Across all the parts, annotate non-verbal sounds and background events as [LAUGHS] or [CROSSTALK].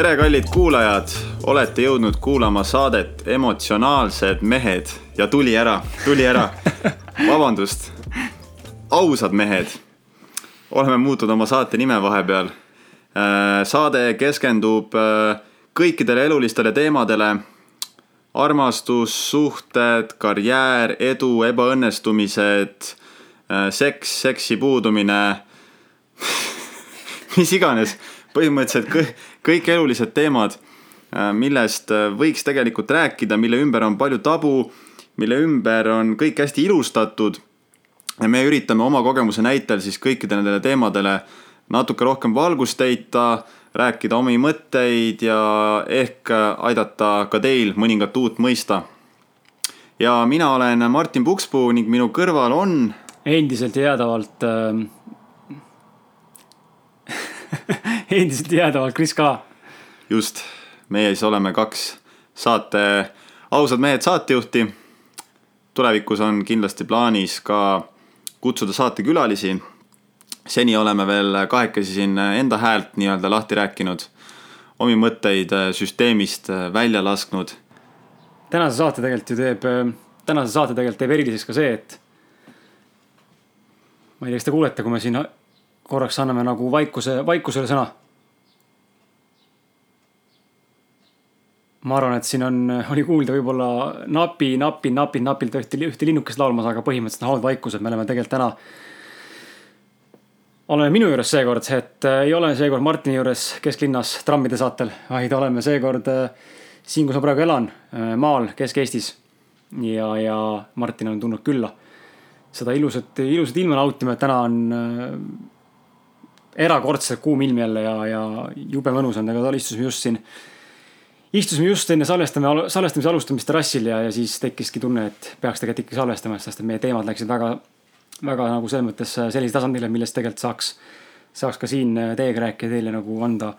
tere, kallid kuulajad, olete jõudnud kuulama saadet Emotsionaalsed mehed ja tuli ära, tuli ära. [LAUGHS] vabandust, ausad mehed. Oleme muutnud oma saate nime vahepeal. saade keskendub äh, kõikidele elulistele teemadele. armastus, suhted, karjäär, edu, ebaõnnestumised, äh, seks, seksi puudumine [LAUGHS] mis iganes põhimõtteliselt kõik, kõik elulised teemad, äh, millest äh, võiks tegelikult rääkida, mille ümber on palju tabu, mille ümber on kõik hästi ilustatud. Me üritame oma kogemuse näitel siis kõikidele nendele teemadele natuke rohkem valgust heita, rääkida omi mõtteid ja ehk aidata ka teil mõningat uut mõista. ja mina olen Martin Pukspuu ning minu kõrval on. endiselt jäädavalt äh [LAUGHS] endiselt jäädavalt Kris K. just, meie siis oleme kaks saate ausad mehed saatejuhti. tulevikus on kindlasti plaanis ka kutsuda saatekülalisi. seni oleme veel kahekesi siin enda häält nii-öelda lahti rääkinud, omi mõtteid süsteemist välja lasknud. tänase saate tegelikult ju teeb, tänase saate tegelikult teeb eriliseks ka see, et ma ei tea, kas te kuulete, kui me siin korraks anname nagu vaikuse, vaikusele sõna ma arvan, et siin on, oli kuulda võib-olla napi, napi, napi, napilt ühte, ühte linnukest laulmas, aga põhimõtteliselt on haudvaikus, et me oleme tegelikult täna. oleme minu juures seekord, et äh, ei ole seekord Martini juures kesklinnas trammide saatel, vaid oleme seekord äh, siin, kus ma praegu elan, äh, maal Kesk-Eestis. ja, ja Martin on tulnud külla seda ilusat, ilusat ilma nautima, et täna on erakordselt kuum ilm jälle ja, ja jube mõnus on, aga istusime just siin istusime just enne salvestame, salvestamise alustamist terrassil ja, ja siis tekkiski tunne, et peaks tegelikult ikkagi salvestama, sest et meie teemad läksid väga, väga nagu selles mõttes sellisele tasandile, millest tegelikult saaks, saaks ka siin teiega rääkida, teile nagu anda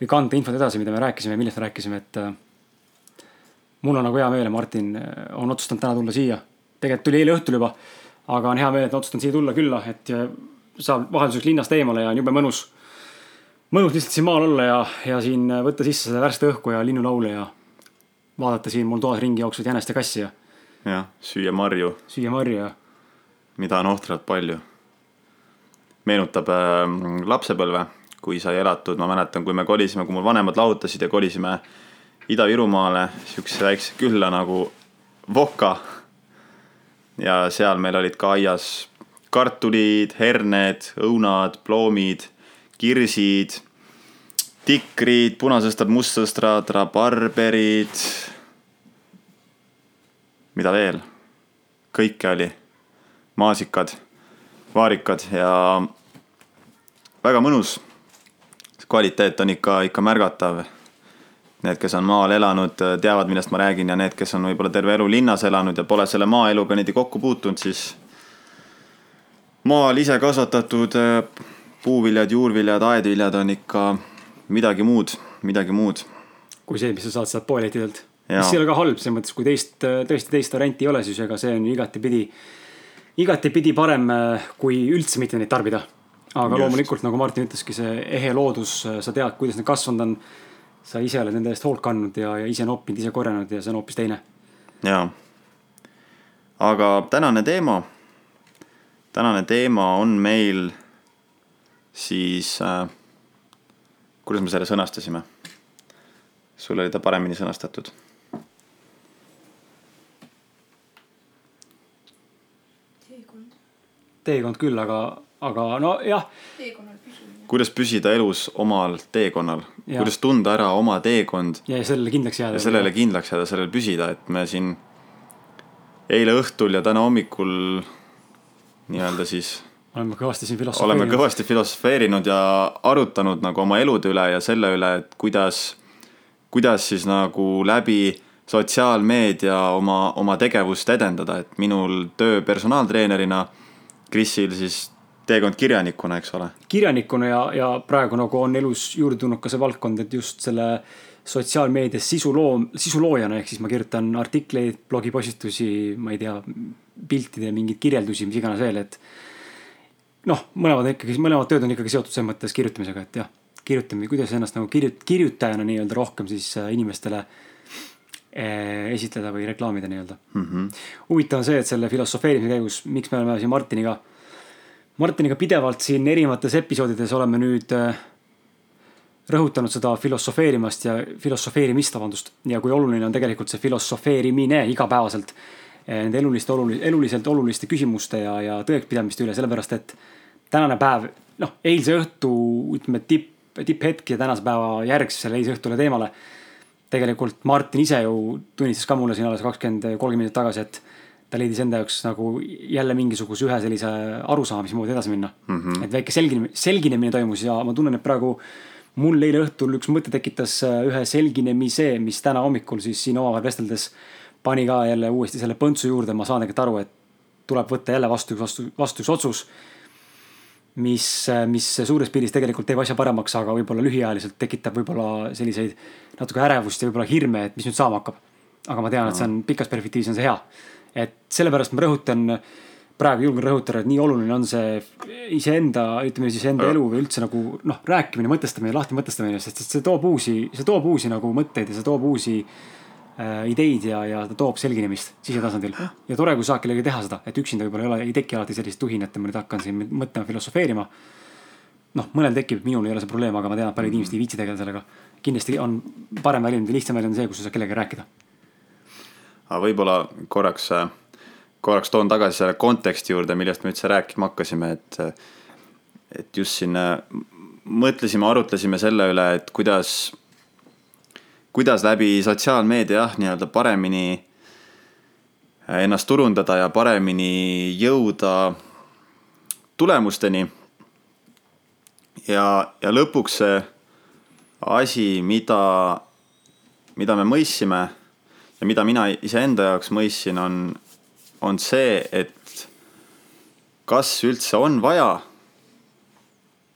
või kanda infot edasi, mida me rääkisime, millest me rääkisime, et äh, mul on nagu hea meel ja Martin äh, on otsustanud täna tulla siia. tegelikult tuli eile õhtul juba, aga on hea meel, et otsustan siia tulla külla, et saab vahelduseks linnast eemale ja on jube mõnus mõnus lihtsalt siin maal olla ja, ja siin võtta sisse seda värsket õhku ja linnulaule ja vaadata siin mul toas ringi jooksvat jänest ja kassi ja. jah, süüa marju. süüa marju ja. mida on ohtralt palju. meenutab äh, lapsepõlve, kui sai elatud, ma mäletan, kui me kolisime, kui mul vanemad lahutasid ja kolisime Ida-Virumaale siukse väikse külla nagu Voka. ja seal meil olid ka aias kartulid, herned, õunad, ploomid kirsid, tikrid, punasõstrad, mustsõstrad, rabarberid. mida veel? kõike oli, maasikad, vaarikad ja väga mõnus. kvaliteet on ikka, ikka märgatav. Need, kes on maal elanud, teavad, millest ma räägin ja need, kes on võib-olla terve elu linnas elanud ja pole selle maaeluga niimoodi kokku puutunud, siis maal ise kasvatatud puuviljad, juurviljad, aedviljad on ikka midagi muud, midagi muud. kui see, mis sa saad sealt poelettidelt. mis ei ole ka halb, selles mõttes, kui teist, tõesti teist varianti ei ole, siis ega see on igatepidi, igatepidi parem, kui üldse mitte neid tarbida. aga Just. loomulikult, nagu Martin ütleski, see ehe loodus, sa tead, kuidas need kasvanud on. sa ise oled nende eest hoolt kandnud ja, ja ise noppinud, ise korjanud ja see on hoopis teine. jaa. aga tänane teema, tänane teema on meil siis äh, kuidas me selle sõnastasime? sul oli ta paremini sõnastatud. teekond. teekond küll, aga, aga nojah. kuidas püsida elus omal teekonnal, kuidas tunda ära oma teekond. ja sellele kindlaks jääda. sellele kindlaks jääda, sellele püsida, et me siin eile õhtul ja täna hommikul nii-öelda siis oleme kõvasti siin filosofeerinud. oleme kõvasti filosofeerinud ja arutanud nagu oma elude üle ja selle üle, et kuidas, kuidas siis nagu läbi sotsiaalmeedia oma, oma tegevust edendada, et minul töö personaaltreenerina, Krisil siis teekond kirjanikuna, eks ole. kirjanikuna ja, ja praegu nagu on elus juurde tulnud ka see valdkond, et just selle sotsiaalmeedias sisu loo, sisu loojana, ehk siis ma kirjutan artikleid, blogipostitusi, ma ei tea, piltide mingeid kirjeldusi, mis iganes veel, et. Noh, mõlemad ikkagi, mõlemad tööd on ikkagi seotud selles mõttes kirjutamisega, et jah, kirjutamine, kuidas ennast nagu kirjut-, kirjutajana nii-öelda rohkem siis äh, inimestele eh, esitleda või reklaamida nii-öelda mm -hmm.. huvitav on see, et selle filosofeerimise käigus, miks me oleme siin Martiniga Martiniga pidevalt siin erinevates episoodides oleme nüüd äh, rõhutanud seda filosofeerimast ja filosofeerimist, vabandust. ja kui oluline on tegelikult see filosofeerimine igapäevaselt äh, nende eluliste, oluliste, eluliselt oluliste küsimuste ja, ja tõekspidamiste üle, sellepärast et tänane päev, noh, eilse õhtu, ütleme tipp, tipphetk ja tänase päeva järgsele eilse õhtule teemale. tegelikult Martin ise ju tunnistas ka mulle siin alles kakskümmend, kolmkümmend minutit tagasi, et ta leidis enda jaoks nagu jälle mingisuguse ühe sellise arusaama, mismoodi edasi minna mm. -hmm. et väike selginemine, selginemine toimus ja ma tunnen, et praegu mul eile õhtul üks mõte tekitas äh, ühe selginemise, mis täna hommikul siis siin omavahel vesteldes pani ka jälle uuesti selle põntsu juurde, ma saan tegelikult aru, et tuleb võtta jälle vastu vastu, vastu üks otsus. mis, mis suures pildis tegelikult teeb asja paremaks, aga võib-olla lühiajaliselt tekitab võib-olla selliseid natuke ärevust ja võib-olla hirme, et mis nüüd saama hakkab. aga ma tean, et see on pikas perspektiivis on see hea et sellepärast ma rõhutan, praegu julgen rõhutada, et nii oluline on see iseenda, ütleme siis enda elu või üldse nagu noh, rääkimine, mõtestamine, lahti mõtestamine, sest see toob uusi, see toob uusi nagu mõtteid ja see toob uusi ideid ja, ja ta toob selginemist sisetasandil. ja tore, kui saab kellegagi teha seda, et üksinda võib-olla ei ole, ei teki alati sellist tuhinat ja ma nüüd hakkan siin mõtlema, filosofeerima. noh, mõnel tekib, minul ei ole see probleem, aga ma tean, et paljud inimesed ei viitsi tegeleda sellega. kindlasti on parem väljund või lihtsam väljund see, kus sa saad kellegagi rääkida aga võib-olla korraks, korraks toon tagasi selle konteksti juurde, millest me üldse rääkima hakkasime, et, et just siin mõtlesime, arutlesime selle üle, et kuidas, kuidas läbi sotsiaalmeedia jah, nii-öelda paremini ennast turundada ja paremini jõuda tulemusteni. ja, ja lõpuks see asi, mida, mida me mõistsime ja mida mina iseenda jaoks mõistsin, on, on see, et kas üldse on vaja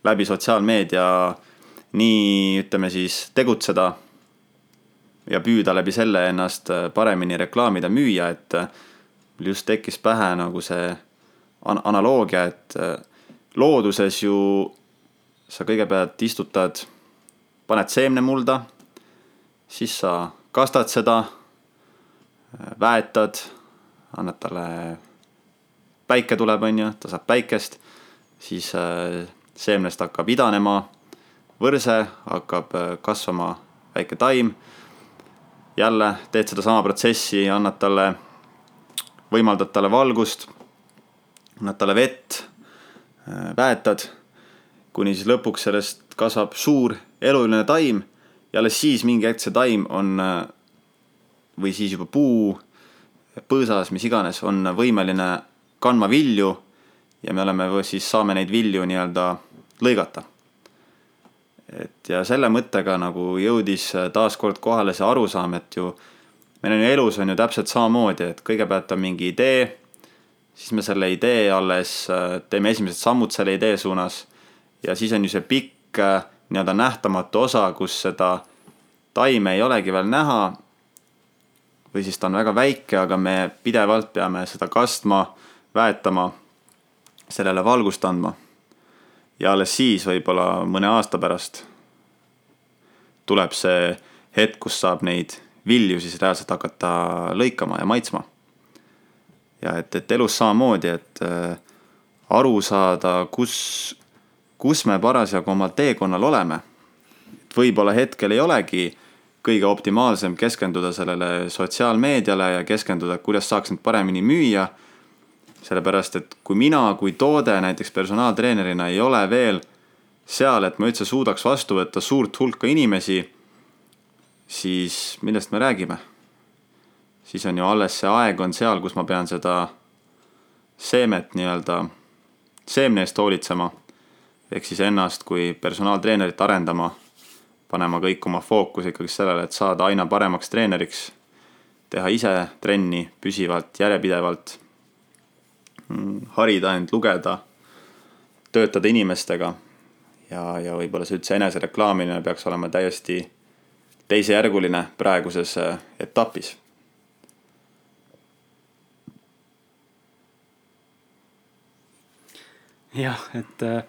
läbi sotsiaalmeedia nii ütleme siis tegutseda ja püüda läbi selle ennast paremini reklaamida, müüa, et mul just tekkis pähe nagu see an analoogia, et looduses ju sa kõigepealt istutad, paned seemne mulda, siis sa kastad seda väetad, annad talle, päike tuleb, on ju, ta saab päikest, siis äh, seemnest hakkab idanema võrse, hakkab äh, kasvama väike taim. Jälle teed sedasama protsessi, annad talle, võimaldad talle valgust, annad talle vett, äh, väetad, kuni siis lõpuks sellest kasvab suur eluline taim ja alles siis mingi hetk see taim on või siis juba puu, põõsas, mis iganes, on võimeline kandma vilju ja me oleme, siis saame neid vilju nii-öelda lõigata. Et ja selle mõttega nagu jõudis taaskord kohale see arusaam, et ju meil on ju elus on ju täpselt samamoodi, et kõigepealt on mingi idee, siis me selle idee alles teeme esimesed sammud selle idee suunas ja siis on ju see pikk nii-öelda nähtamatu osa, kus seda taime ei olegi veel näha või siis ta on väga väike, aga me pidevalt peame seda kastma, väetama, sellele valgust andma. Ja alles siis võib-olla mõne aasta pärast tuleb see hetk, kus saab neid vilju siis reaalselt hakata lõikama ja maitsma. ja et, et elus samamoodi, et äh, aru saada, kus, kus me parasjagu omal teekonnal oleme. et võib-olla hetkel ei olegi kõige optimaalsem keskenduda sellele sotsiaalmeediale ja keskenduda, kuidas saaks neid paremini müüa. Sellepärast, et kui mina kui toode näiteks personaaltreenerina ei ole veel seal, et ma üldse suudaks vastu võtta suurt hulka inimesi, siis millest me räägime? siis on ju alles see aeg on seal, kus ma pean seda seemet nii-öelda, seemne eest hoolitsema. ehk siis ennast kui personaaltreenerit arendama panema kõik oma fookuse ikkagi sellele, et saada aina paremaks treeneriks. teha ise trenni püsivalt, järjepidevalt. Harida end, lugeda. töötada inimestega. ja, ja võib-olla see üldse enesereklaamimine peaks olema täiesti teisejärguline praeguses äh, etapis. jah, et äh,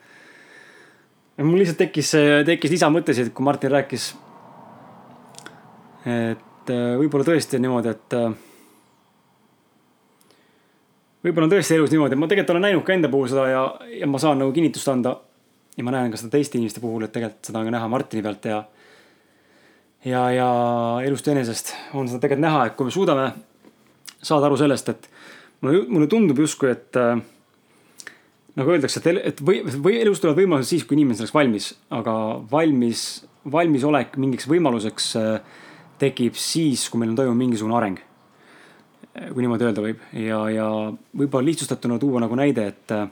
mul lihtsalt tekkis, tekkis lisamõttesid, kui Martin rääkis. et äh, võib-olla tõesti on niimoodi, et äh, võib-olla on tõesti elus niimoodi, ma tegelikult olen näinud ka enda puhul seda ja, ja ma saan nagu kinnitust anda. ja ma näen ka seda teiste inimeste puhul, et tegelikult seda on ka näha Martini pealt ja. ja, ja elust enesest on seda tegelikult näha, et kui me suudame saada aru sellest, et mulle, mulle tundub justkui, et äh, nagu öeldakse, et, et või, või elus tulevad võimalused siis, kui inimene selleks valmis, aga valmis, valmisolek mingiks võimaluseks äh, tekib siis, kui meil on toimunud mingisugune areng. Kui niimoodi öelda võib ja, ja võib-olla lihtsustatuna tuua nagu näide, et äh,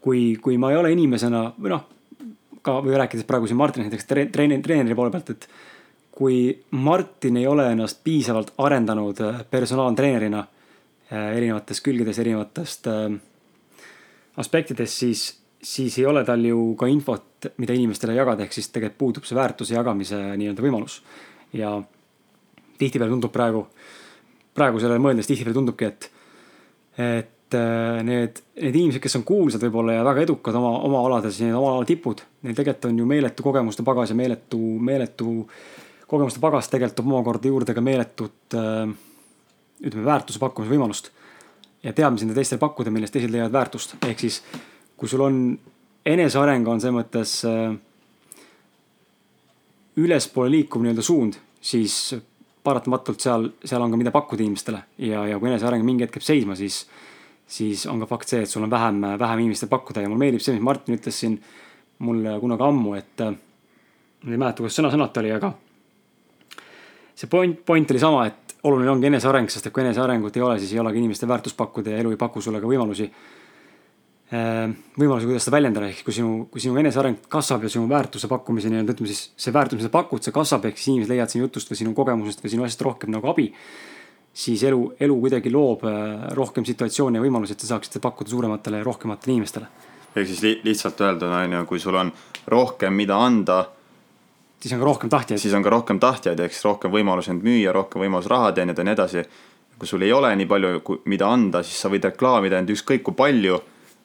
kui, kui ma ei ole inimesena või noh, ka või rääkides praegu siin Martinist näiteks treeneri, treeneri poole pealt, et kui Martin ei ole ennast piisavalt arendanud äh, personaaltreenerina erinevates külgedes, erinevatest äh, aspektides, siis, siis ei ole tal ju ka infot, mida inimestele jagada, ehk siis tegelikult puudub see väärtuse jagamise nii-öelda võimalus. ja tihtipeale tundub praegu, praegu sellele mõeldes tihtipeale tundubki, et, et äh, need, need inimesed, kes on kuulsad võib-olla ja väga edukad oma, oma alades, need oma ala tipud, neil tegelikult on ju meeletu kogemuste pagas ja meeletu, meeletu kogemuste pagas tegelikult toob omakorda juurde ka meeletut äh, ütleme, väärtuse pakkumise võimalust ja teadmisi enda teistele pakkuda, millest teised leiavad väärtust. ehk siis, kui sul on, eneseareng on selles mõttes äh, ülespoole liikuv nii-öelda suund, siis paratamatult seal, seal on ka, mida pakkuda inimestele ja, ja kui eneseareng mingi hetk jääb seisma, siis, siis on ka fakt see, et sul on vähem, vähem inimestele pakkuda ja mulle meeldib see, mis Martin ütles siin mulle kunagi ammu, et ma ei mäleta, kuidas sõna-sõnalt oli, aga see point, point oli sama, et oluline ongi eneseareng, sest et kui enesearengut ei ole, siis ei olegi inimestel väärtust pakkuda ja elu ei paku sulle ka võimalusi. Äh, võimalusi, kuidas seda väljendada, ehk kui sinu, kui sinu eneseareng kasvab ja sinu väärtuse pakkumise nii-öelda ütleme siis see väärtus, mida sa pakud, see kasvab, ehk siis inimesed leiavad sinu jutust või sinu kogemusest või sinu asjast rohkem nagu abi. siis elu, elu kuidagi loob äh, rohkem situatsioone ja võimalusi, et sa saaksid seda pakkuda suurematele ja rohkematele inimestele. ehk siis li lihtsalt öelduna on ju, kui sul on rohkem, mida anda siis on ka rohkem tahtjaid. siis on ka rohkem tahtjaid, ehk siis rohkem võimalusi end müüa, rohkem võimalus raha teenida ja nii edasi. kui sul ei ole nii palju, mida anda, siis sa võid reklaamida end ükskõik kui palju,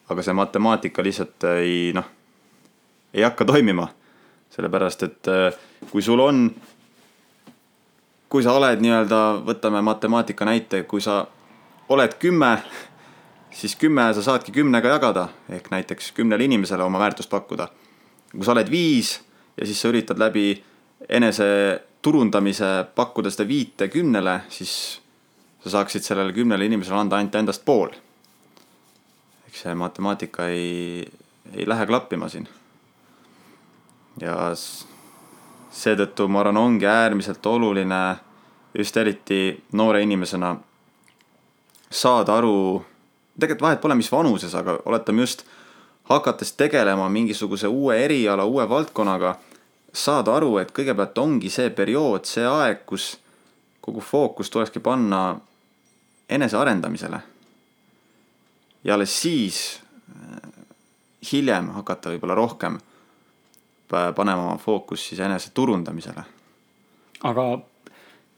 aga see matemaatika lihtsalt ei noh, ei hakka toimima. sellepärast, et äh, kui sul on, kui sa oled nii-öelda, võtame matemaatika näite, kui sa oled kümme, siis kümme sa saadki kümnega jagada, ehk näiteks kümnele inimesele oma väärtust pakkuda. kui sa oled viis ja siis sa üritad läbi enese turundamise pakkuda seda viite kümnele, siis sa saaksid sellele kümnele inimesele anda ainult endast pool. Eks see matemaatika ei, ei lähe klappima siin. ja seetõttu ma arvan, ongi äärmiselt oluline just eriti noore inimesena saada aru, tegelikult vahet pole, mis vanuses, aga oletame just hakates tegelema mingisuguse uue eriala, uue valdkonnaga saada aru, et kõigepealt ongi see periood, see aeg, kus kogu fookus tulekski panna enesearendamisele. Ja alles siis äh, hiljem hakata võib-olla rohkem panema oma fookus siis enese turundamisele. aga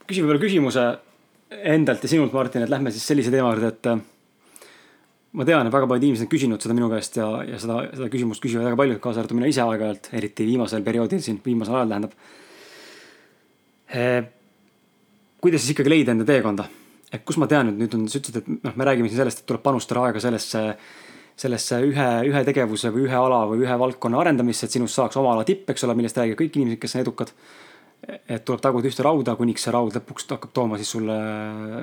küsin võib-olla küsimuse endalt ja sinult, Martin, et lähme siis sellise teema juurde, et äh, ma tean, et väga paljud inimesed on küsinud seda minu käest ja, ja seda, seda küsimust küsivad väga paljud, kaasa arvatud mina ise aeg-ajalt, eriti viimasel perioodil siin, viimasel ajal tähendab eh,. kuidas siis ikkagi leida enda teekonda? Et kus ma tean, et nüüd on, sa ütlesid, et noh, me räägime siin sellest, et tuleb panustada aega sellesse, sellesse ühe, ühe tegevuse või ühe ala või ühe valdkonna arendamisse, et sinust saaks oma ala tipp, eks ole, millest räägivad kõik inimesed, kes on edukad et tuleb taguda ühte rauda, kuniks see raud lõpuks hakkab tooma siis sulle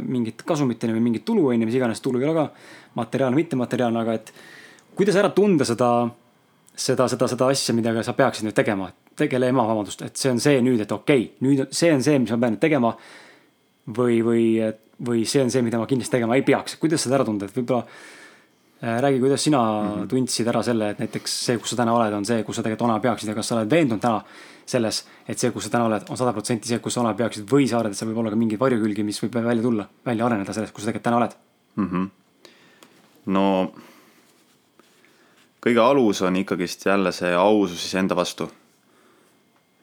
mingit kasumit või mingit tulu on ju, mis iganes tulu ei ole ka. materiaalne, mittemateriaalne, aga et kuidas ära tunda seda, seda, seda, seda asja, millega sa peaksid nüüd tegema. tegele ema, vabandust, et see on see nüüd, et okei okay,, nüüd see on see, mis ma pean nüüd tegema. või, või, või see on see, mida ma kindlasti tegema ei peaks, kuidas seda ära tunda, et võib-olla äh, räägi, kuidas sina mm -hmm. tundsid ära selle, et näiteks see, kus sa täna oled, on see, kus sa tegelikult olema peaksid ja kas sa oled veendunud täna selles, et see, kus sa täna oled, on sada protsenti see, kus sa olema peaksid või sa arvad, et seal võib olla ka mingeid varjukülgi, mis võib välja tulla, välja areneda sellest, kus sa tegelikult täna oled mm? -hmm. no kõige alus on ikkagist jälle see ausus iseenda vastu.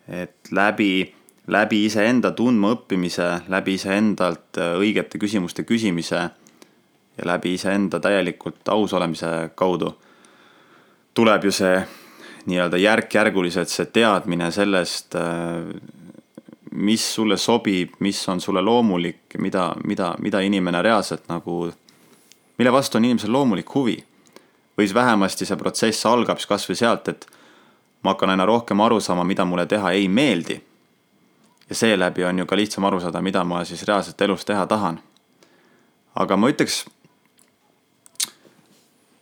et läbi, läbi iseenda tundmaõppimise, läbi iseendalt õigete küsimuste küsimise ja läbi iseenda täielikult aus olemise kaudu tuleb ju see nii-öelda järk-järguliselt see teadmine sellest, mis sulle sobib, mis on sulle loomulik, mida, mida, mida inimene reaalselt nagu, mille vastu on inimesel loomulik huvi. või siis vähemasti see protsess algab siis kasvõi sealt, et ma hakkan aina rohkem aru saama, mida mulle teha ei meeldi. Ja seeläbi on ju ka lihtsam aru saada, mida ma siis reaalselt elus teha tahan. aga ma ütleks,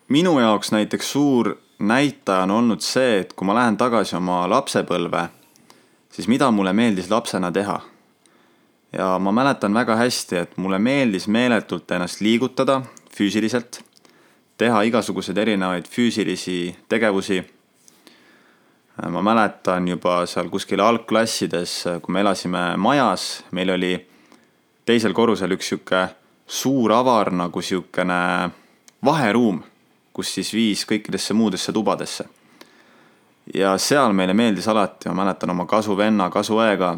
minu jaoks näiteks suur näitaja on olnud see, et kui ma lähen tagasi oma lapsepõlve, siis mida mulle meeldis lapsena teha. ja ma mäletan väga hästi, et mulle meeldis meeletult ennast liigutada füüsiliselt, teha igasuguseid erinevaid füüsilisi tegevusi. Ma mäletan juba seal kuskil algklassides, kui me elasime majas, meil oli teisel korrusel üks sihuke suur avar nagu sihukene vaheruum kus siis viis kõikidesse muudesse tubadesse. ja seal meile meeldis alati, ma mäletan oma kasuvenna, kasuõega,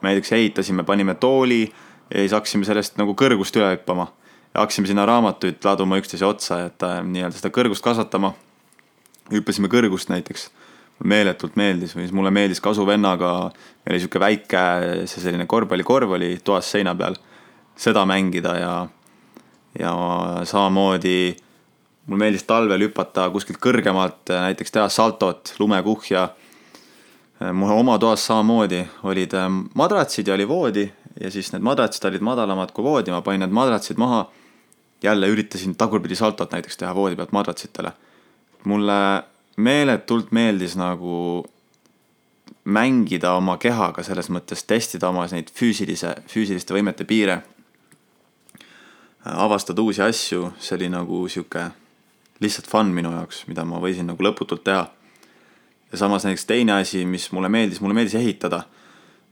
me näiteks ehitasime, panime tooli ja siis hakkasime sellest nagu kõrgust üle hüppama. ja hakkasime sinna raamatuid laduma üksteise otsa, et äh, nii-öelda seda kõrgust kasvatama. hüppasime kõrgust näiteks meeletult meeldis või siis mulle meeldis kasuvennaga, meil oli sihuke väike, see selline korvpallikorv oli toas seina peal, seda mängida ja, ja samamoodi mul meeldis talvel hüpata kuskilt kõrgemalt, näiteks teha saltot, lumekuhja. mu oma toas samamoodi olid äh, madratsid ja oli voodi ja siis need madratsid olid madalamad kui voodi, ma panin need madratsid maha. jälle üritasin tagurpidi saltot näiteks teha voodi pealt madratsitele. mulle meeletult meeldis nagu mängida oma kehaga selles mõttes, testida oma neid füüsilise, füüsiliste võimete piire. avastada uusi asju, see oli nagu sihuke lihtsalt fun minu jaoks, mida ma võisin nagu lõputult teha. ja samas näiteks teine asi, mis mulle meeldis, mulle meeldis ehitada.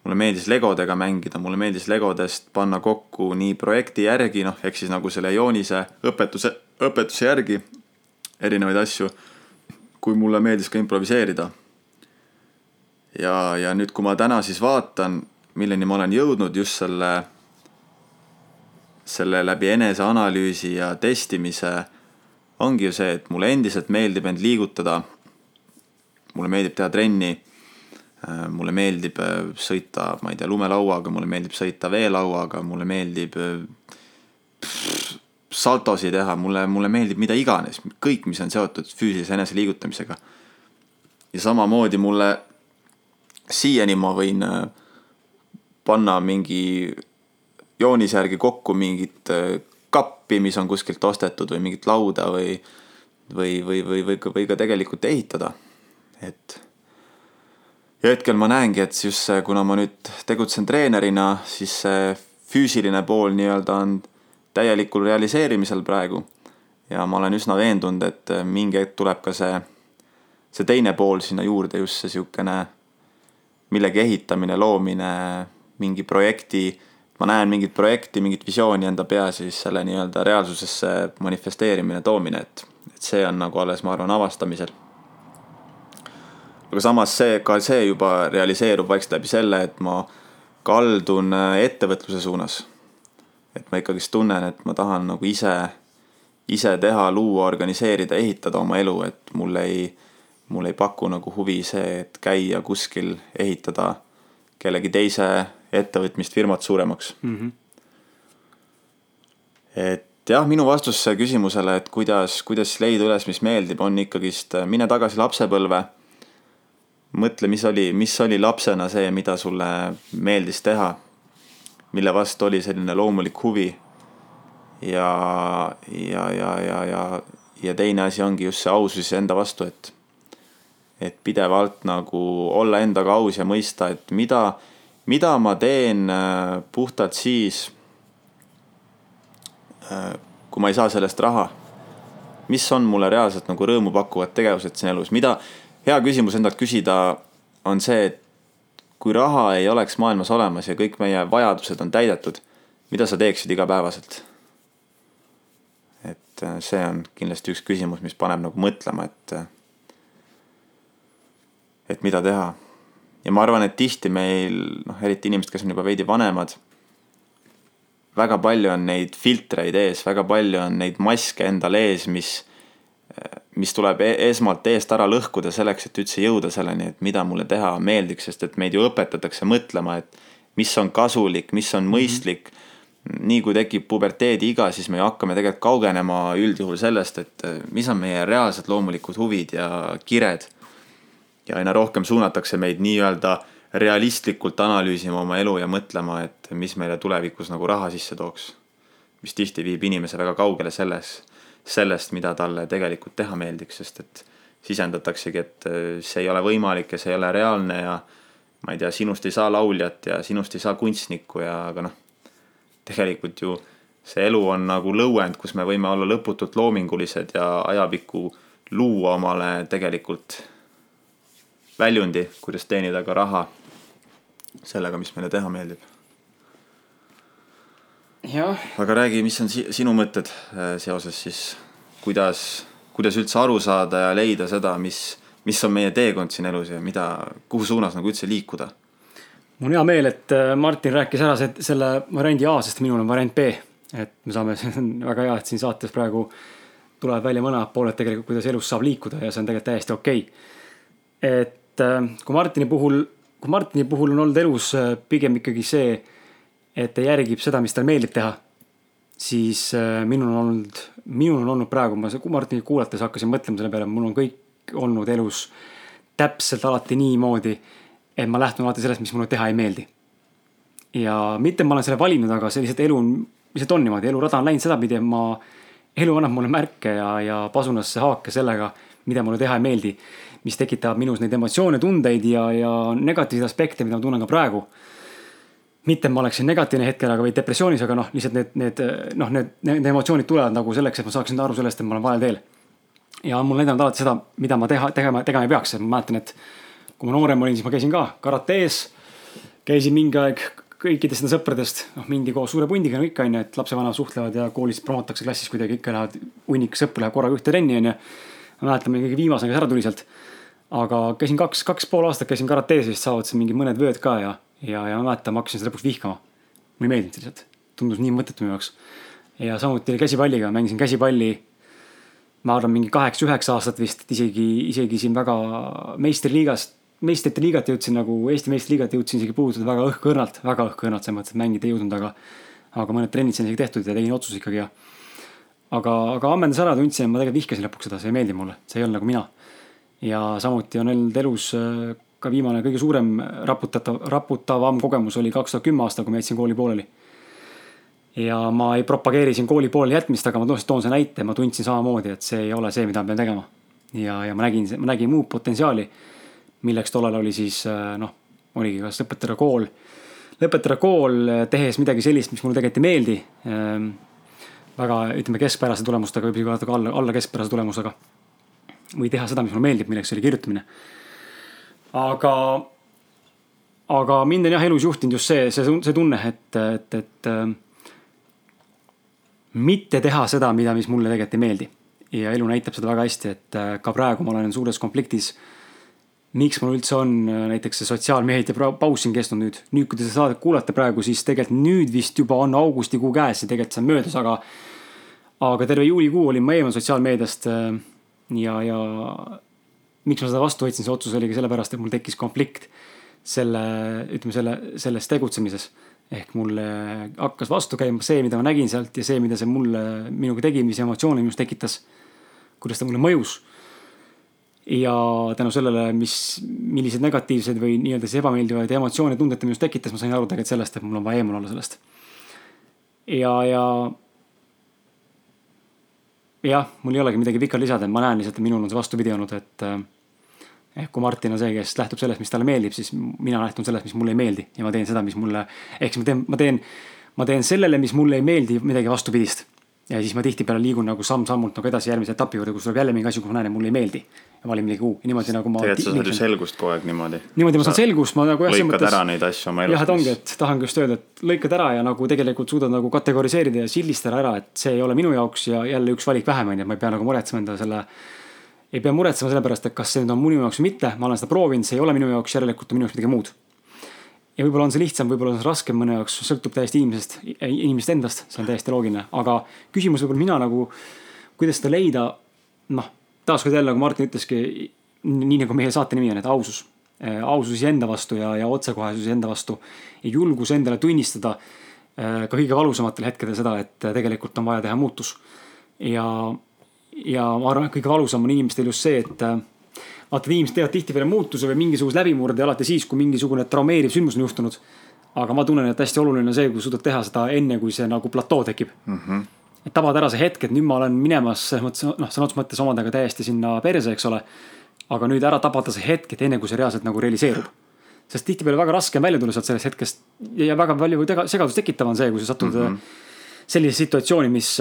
mulle meeldis legodega mängida, mulle meeldis legodest panna kokku nii projekti järgi, noh, ehk siis nagu selle joonise õpetuse, õpetuse järgi erinevaid asju, kui mulle meeldis ka improviseerida. ja, ja nüüd, kui ma täna siis vaatan, milleni ma olen jõudnud just selle, selle läbi eneseanalüüsi ja testimise ongi ju see, et mulle endiselt meeldib end liigutada. mulle meeldib teha trenni. Äh, mulle meeldib äh, sõita, ma ei tea, lumelauaga, mulle meeldib sõita veelauaga, mulle meeldib pff, saltosi teha, mulle, mulle meeldib mida iganes, kõik, mis on seotud füüsilise eneseliigutamisega. ja samamoodi mulle, siiani ma võin äh, panna mingi joonise järgi kokku mingit kappi, mis on kuskilt ostetud või mingit lauda või, või, või, või, või, või ka tegelikult ehitada. et ja hetkel ma näengi, et just see, kuna ma nüüd tegutsen treenerina, siis see füüsiline pool nii-öelda on täielikul realiseerimisel praegu. ja ma olen üsna veendunud, et mingi hetk tuleb ka see, see teine pool sinna juurde, just see sihukene millegi ehitamine, loomine, mingi projekti ma näen mingit projekti, mingit visiooni enda peas ja siis selle nii-öelda reaalsusesse manifesteerimine, toomine, et, et see on nagu alles, ma arvan, avastamisel. aga samas see, ka see juba realiseerub vaikselt läbi selle, et ma kaldun äh, ettevõtluse suunas. Et ma ikkagist tunnen, et ma tahan nagu ise, ise teha, luua, organiseerida, ehitada oma elu, et mul ei, mul ei paku nagu huvi see, et käia kuskil, ehitada kellegi teise ettevõtmist, firmat suuremaks mm. -hmm. et jah, minu vastus küsimusele, et kuidas, kuidas leida üles, mis meeldib, on ikkagist äh, mine tagasi lapsepõlve. mõtle, mis oli, mis oli lapsena see, mida sulle meeldis teha. Mille vastu oli selline loomulik huvi. ja, ja, ja, ja, ja, ja teine asi ongi just see ausus enda vastu, et, et pidevalt nagu olla endaga aus ja mõista, et mida mida ma teen äh, puhtalt siis, äh, kui ma ei saa sellest raha. mis on mulle reaalselt nagu rõõmu pakkuvad tegevused siin elus, mida, hea küsimus endalt küsida on see, et kui raha ei oleks maailmas olemas ja kõik meie vajadused on täidetud, mida sa teeksid igapäevaselt? et et see on kindlasti üks küsimus, mis paneb nagu mõtlema, et et mida teha. ja ma arvan, et tihti meil, noh, eriti inimesed, kes on juba veidi vanemad, väga palju on neid filtreid ees, väga palju on neid maske endal ees, mis, mis tuleb e-, esmalt eest ära lõhkuda selleks, et üldse jõuda selleni, et mida mulle teha meeldiks, sest et meid ju õpetatakse mõtlema, et mis on kasulik, mis on mõistlik mm. -hmm nii kui tekib puberteediiga, siis me ju hakkame tegelikult kaugenema üldjuhul sellest, et mis on meie reaalsed loomulikud huvid ja kired ja aina rohkem suunatakse meid nii-öelda realistlikult analüüsima oma elu ja mõtlema, et mis meile tulevikus nagu raha sisse tooks. mis tihti viib inimese väga kaugele selles, sellest, mida talle tegelikult teha meeldiks, sest et sisendataksegi, et see ei ole võimalik ja see ei ole reaalne ja ma ei tea, sinust ei saa lauljat ja sinust ei saa kunstnikku ja aga noh, tegelikult ju see elu on nagu lõuend, kus me võime olla lõputult loomingulised ja ajapikku luua omale tegelikult väljundi, kuidas teenida ka raha sellega, mis meile teha meeldib. Aga räägi, mis on si sinu mõtted äh, seoses siis, kuidas, kuidas üldse aru saada ja leida seda, mis, mis on meie teekond siin elus ja mida, kuhu suunas nagu üldse liikuda? mul on hea meel, et äh, Martin rääkis ära selle variandi A, sest minul on variant B. et me saame, [LAUGHS] see on väga hea, et siin saates praegu tulevad välja mõlemad pooled tegelikult, kuidas elus saab liikuda ja see on tegelikult täiesti okei okay.. et äh, kui Martini puhul, kui Martini puhul on olnud elus pigem ikkagi see, et ta järgib seda, mis talle meeldib teha, siis äh, minul on olnud, minul on olnud praegu, ma Martinit kuulates hakkasin mõtlema selle peale, mul on kõik olnud elus täpselt alati niimoodi, et ma lähtun alati sellest, mis mulle teha ei meeldi. ja mitte ma olen selle valinud, aga see lihtsalt elu on, lihtsalt on niimoodi, elurada on läinud sedapidi, et ma, elu annab mulle märke ja, ja pasunasse haake sellega, mida mulle teha ei meeldi mis tekitab minus neid emotsioone, tundeid ja, ja negatiivseid aspekte, mida ma tunnen ka praegu. Mitte, ma oleksin negatiivne hetkel, aga või depressioonis, aga noh, lihtsalt need, need noh, need, need emotsioonid tulevad nagu selleks, et ma saaksin aru sellest, et ma olen valel teel. ja on mul näidanud alati seda, mida ma teha, tegema, tegema ei peaks, et ma mäletan, et kui ma noorem olin, siis ma käisin ka karates. käisin mingi aeg kõikidest nende sõpradest, noh mindi koos suure pundiga no ikka onju, et lapsevanemad suhtlevad ja koolis promotakse klassis kuidagi ikka lähevad, hunnik sõpru läheb korraga ühte trenni onju. ma mäletan, kõige viimasena, kes ära tuli sealt aga käisin kaks, kaks pool aastat käisin karates, vist saavutasin mingi mõned vööd ka ja, ja, ja ma mäletan, ma hakkasin seda lõpuks vihkama. mulle ei meeldinud lihtsalt, tundus nii mõttetu minu jaoks. ja samuti käsipalliga, mängisin käsipalli. ma arvan, mingi kaheksa-üheksa aastat vist, isegi, isegi siin väga meistriliigast, meistrite liigat jõudsin nagu Eesti meistriliigat jõudsin isegi puudutada väga õhkõrnalt, väga õhkõrnalt selles mõttes, et mängida ei jõudnud, aga. aga mõned trennid sain isegi tehtud ja tegin otsuse ikkagi ja. aga, aga ammendas ära, tundsin, et ma tegelikult vihkasin lõpuks seda, see ei meeldinud mulle, see ei olnud nagu mina ja samuti on olnud elus äh, ka viimane kõige suurem raputatav, raputavam kogemus oli kaks tuhat kümme aastal, kui ma jätsin kooli pooleli. ja ma ei propageeri siin kooli pooleli jätmist, aga ma toon, toon selle näite, ma tundsin samamoodi, et see ei ole see, mida ma pean tegema. ja, ja ma nägin, ma nägin muud potentsiaali, milleks tollal oli siis noh, oligi kas lõpetada kool, lõpetada kool, tehes midagi sellist, mis mulle tegelikult ei meeldi ehm,. väga, ütleme keskpärase tulemustega, võib isegi vaadata ka alla, alla keskpärase tulemusega või teha seda, mis mulle meeldib, milleks oli kirjutamine. Aga, aga mind on jah elus juhtinud just see, see, see tunne, et, et, et äh, mitte teha seda, mida, mis mulle tegelikult ei meeldi. ja elu näitab seda väga hästi, et äh, ka praegu ma olen suures konfliktis. miks mul üldse on äh, näiteks see sotsiaalmeedia paus siin kestnud nüüd, nüüd kui te seda saadet kuulate praegu, siis tegelikult nüüd vist juba on augustikuu käes ja tegelikult see on möödas, aga aga terve juulikuu olin ma eemal sotsiaalmeediast ja, ja miks ma seda vastu võtsin, see otsus oligi sellepärast, et mul tekkis konflikt selle, ütleme selle, selles tegutsemises. ehk mulle hakkas vastu käima see, mida ma nägin sealt ja see, mida see mulle, minuga tegi, mis emotsioone minus tekitas. kuidas ta mulle mõjus. ja tänu sellele, mis, milliseid negatiivseid või nii-öelda siis ebameeldivaid emotsioone, tundeid ta minus tekitas, ma sain aru tegelikult sellest, et mul on vaja eemal olla sellest. ja, ja jah, mul ei olegi midagi pikalt lisada, ma näen lihtsalt, et minul on see vastupidi olnud, et. ehk eh, kui Martin on see, kes lähtub sellest, mis talle meeldib, siis mina lähtun sellest, mis mulle ei meeldi ja ma teen seda, mis mulle, ehk siis ma teen, ma teen, ma teen sellele, mis mulle ei meeldi, midagi vastupidist. Ja siis ma tihtipeale liigun nagu samm-sammult nagu edasi järgmise etapi juurde, kus tuleb jälle mingi asi, kus ma näen, et mulle ei meeldi. ja valin millegi uue, niimoodi nagu ma. tegelikult sa saad ju selgust kogu aeg niimoodi. niimoodi ma saan selgust, ma nagu jah. lõikad mõttes, ära neid asju oma elus. jah, et ongi, et tahangi just öelda, et lõikad ära ja nagu tegelikult suudad nagu kategoriseerida ja sildistada ära, et see ei ole minu jaoks ja jälle üks valik vähem, on ju, et ma ei pea nagu muretsema enda selle ei pea muretsema selle pärast, et kas see nüüd on minu jaoks või mitte, ma olen seda proovinud, see ei ole minu jaoks, järelikult on minu jaoks midagi muud ja võib-olla on see lihtsam, võib-olla on see raskem mõne jaoks, sõltub täiesti inimesest, inimesest endast, see on täiesti loogiline, aga küsimus võib-olla mina nagu, kuidas seda leida, noh, taaskord jälle nagu Martin ütleski, nii nagu meie saate nimi on, et ausus. Äh, ausus iseenda vastu ja, ja otsekohesus iseenda vastu ja julgus endale tunnistada äh, ka kõige valusamatel hetkedel seda, et tegelikult on vaja teha muutus. ja, ja ma arvan, et kõige valusam on inimestel just see, et vaata, inimesed teevad tihtipeale muutuse või mingisuguse läbimurde alati siis, kui mingisugune traumeeriv sündmus on juhtunud. aga ma tunnen, et hästi oluline on see, kui suudad teha seda enne, kui see nagu platoo tekib mm. -hmm. et tabada ära see hetk, et nüüd ma olen minemas selles mõttes, noh, sõna otseses mõttes omadega täiesti sinna perse, eks ole. aga nüüd ära tabada see hetk, et enne kui see reaalselt nagu realiseerub. sest tihtipeale väga raske on välja tulla sealt sellest hetkest ja väga palju segadust tekitav on see, kui sa satud mm -hmm. sellisesse situatsiooni, mis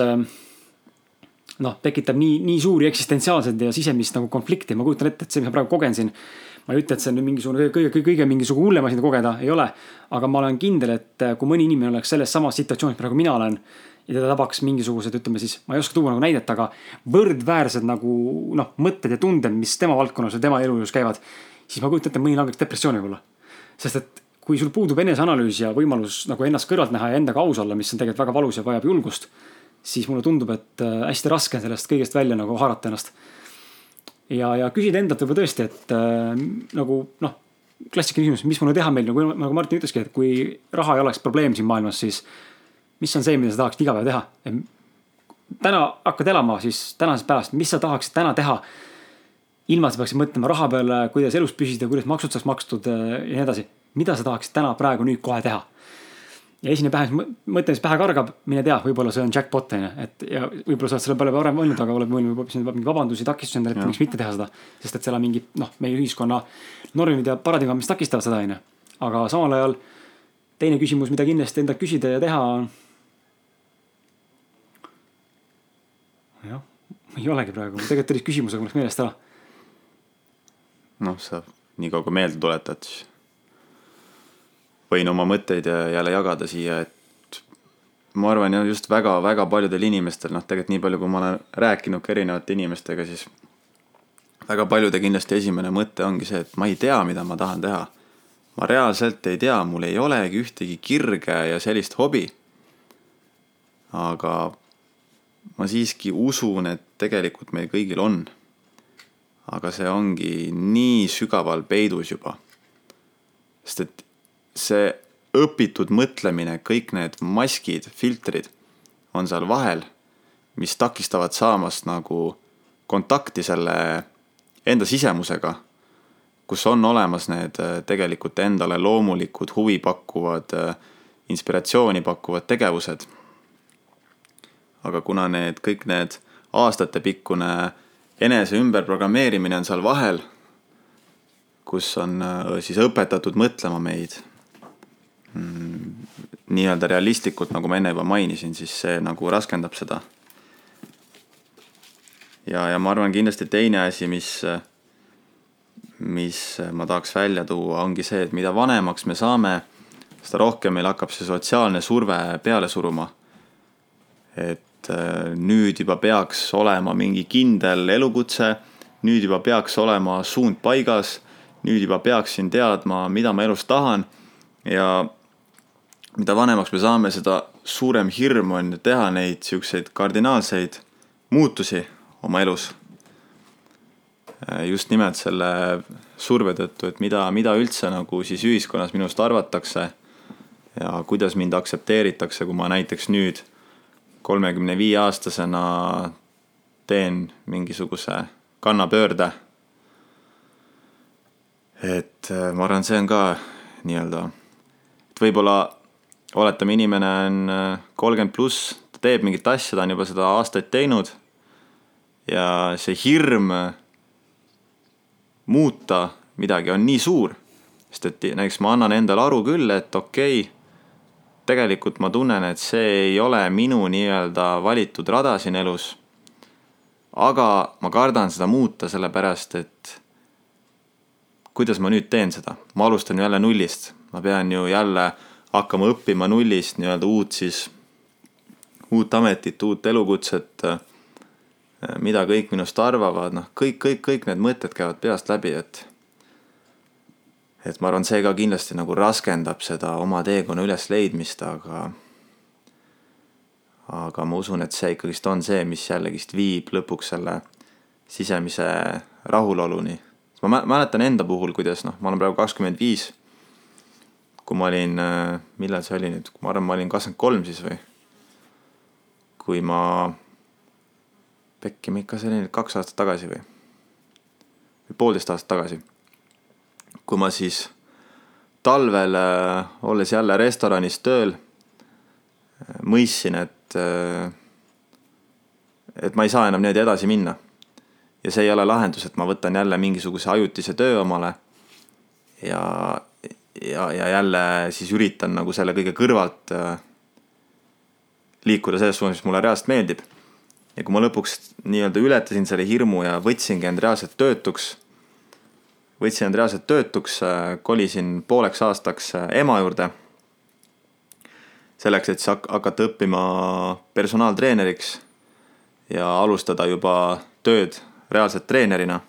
noh, tekitab nii, nii suuri eksistentsiaalseid ja sisemist nagu konflikti, ma kujutan ette, et see, mis ma praegu kogen siin. ma ei ütle, et see on nüüd mingisugune kõige, kõige, kõige mingisugune hullem asi, kogeda, ei ole. aga ma olen kindel, et kui mõni inimene oleks selles samas situatsioonis, praegu mina olen. ja teda tabaks mingisugused, ütleme siis, ma ei oska tuua nagu näidet, aga võrdväärsed nagu noh, mõtted ja tunded, mis tema valdkonnas või tema elujõus käivad. siis ma kujutan ette, mõni langeks depressiooni võib-olla. sest et kui sul puudub eneseanalüüs ja võimalus nagu ennast kõrvalt näha ja endaga aus olla, mis on tegelikult väga valus ja vajab julgust siis mulle tundub, et äh, hästi raske on sellest kõigest välja nagu haarata ennast. ja, ja küsida endalt võib-olla tõesti, et äh, nagu noh, klassikaline küsimus, mis mulle teha meil nagu, nagu Martin ütleski, et kui raha ei oleks probleem siin maailmas, siis mis on see, mida sa tahaksid iga päev teha? täna hakkad elama siis tänasest päevast, mis sa tahaksid täna teha? ilma, et sa peaksid mõtlema raha peale, kuidas elus püsida, kuidas maksud saaks makstud äh, ja nii edasi. mida sa tahaksid täna, praegu, nüüd, kohe teha? Ja esimene pähe, mõte, mis pähe kargab, mine tea, võib-olla see on jackpot on ju, et ja võib-olla sa oled selle peale varem mõelnud, aga oled mõelnud võib-olla mingeid vabandusi, takistusi endale, et miks mitte teha seda. sest et seal on mingid noh, meie ühiskonna normid ja paradigmad, mis takistavad seda on ju. aga samal ajal teine küsimus, mida kindlasti endalt küsida ja teha on. jah, ei olegi praegu, tegelikult tuli küsimus, aga mul läks meelest ära. noh, sa nii kaua kui meelde tuletad, siis võin oma mõtteid jälle jagada siia, et ma arvan ja just väga-väga paljudel inimestel, noh, tegelikult nii palju, kui ma olen rääkinud ka erinevate inimestega, siis väga paljude kindlasti esimene mõte ongi see, et ma ei tea, mida ma tahan teha. ma reaalselt ei tea, mul ei olegi ühtegi kirge ja sellist hobi. aga ma siiski usun, et tegelikult meil kõigil on. aga see ongi nii sügaval peidus juba. sest et see õpitud mõtlemine, kõik need maskid, filtrid on seal vahel, mis takistavad saamast nagu kontakti selle enda sisemusega, kus on olemas need äh, tegelikult endale loomulikud, huvipakkuvad, äh, inspiratsiooni pakkuvad tegevused. aga kuna need kõik need aastatepikkune enese ümberprogrammeerimine on seal vahel, kus on äh, siis õpetatud mõtlema meid nii-öelda realistlikult, nagu ma enne juba mainisin, siis see nagu raskendab seda. ja, ja ma arvan kindlasti teine asi, mis, mis ma tahaks välja tuua, ongi see, et mida vanemaks me saame, seda rohkem meil hakkab see sotsiaalne surve peale suruma. et äh, nüüd juba peaks olema mingi kindel elukutse, nüüd juba peaks olema suund paigas, nüüd juba peaksin teadma, mida ma elus tahan ja mida vanemaks me saame, seda suurem hirm on teha neid siukseid kardinaalseid muutusi oma elus. just nimelt selle surve tõttu, et mida, mida üldse nagu siis ühiskonnas minust arvatakse ja kuidas mind aktsepteeritakse, kui ma näiteks nüüd kolmekümne viie aastasena teen mingisuguse kannapöörde. et ma arvan, see on ka nii-öelda, et võib-olla oletame, inimene on äh, kolmkümmend pluss, ta teeb mingit asja, ta on juba seda aastaid teinud. ja see hirm muuta midagi on nii suur, sest et näiteks ma annan endale aru küll, et okei okay,, tegelikult ma tunnen, et see ei ole minu nii-öelda valitud rada siin elus. aga ma kardan seda muuta, sellepärast et kuidas ma nüüd teen seda, ma alustan jälle nullist, ma pean ju jälle hakkama õppima nullist nii-öelda uut siis, uut ametit, uut elukutset. mida kõik minust arvavad, noh, kõik, kõik, kõik need mõtted käivad peast läbi, et et ma arvan, see ka kindlasti nagu raskendab seda oma teekonna ülesleidmist, aga aga ma usun, et see ikkagist on see, mis jällegist viib lõpuks selle sisemise rahuloluni. ma mäletan enda puhul, kuidas noh, ma olen praegu kakskümmend viis. Kui ma olin, millal see oli nüüd, ma arvan, ma olin kakskümmend kolm siis või? kui ma, pekki, ikka see oli nüüd kaks aastat tagasi või? või poolteist aastat tagasi kui ma siis talvel, äh, olles jälle restoranis tööl, äh, mõistsin, et, äh, et ma ei saa enam niimoodi edasi minna. ja see ei ole lahendus, et ma võtan jälle mingisuguse ajutise töö omale ja, ja, ja jälle siis üritan nagu selle kõige kõrvalt liikuda selles suunas, mis mulle reaalselt meeldib. ja kui ma lõpuks nii-öelda ületasin selle hirmu ja võtsingi end reaalselt töötuks võtsin end reaalselt töötuks, äh, kolisin pooleks aastaks äh, ema juurde. selleks, et siis hakata õppima personaaltreeneriks ja alustada juba tööd reaalselt treenerina.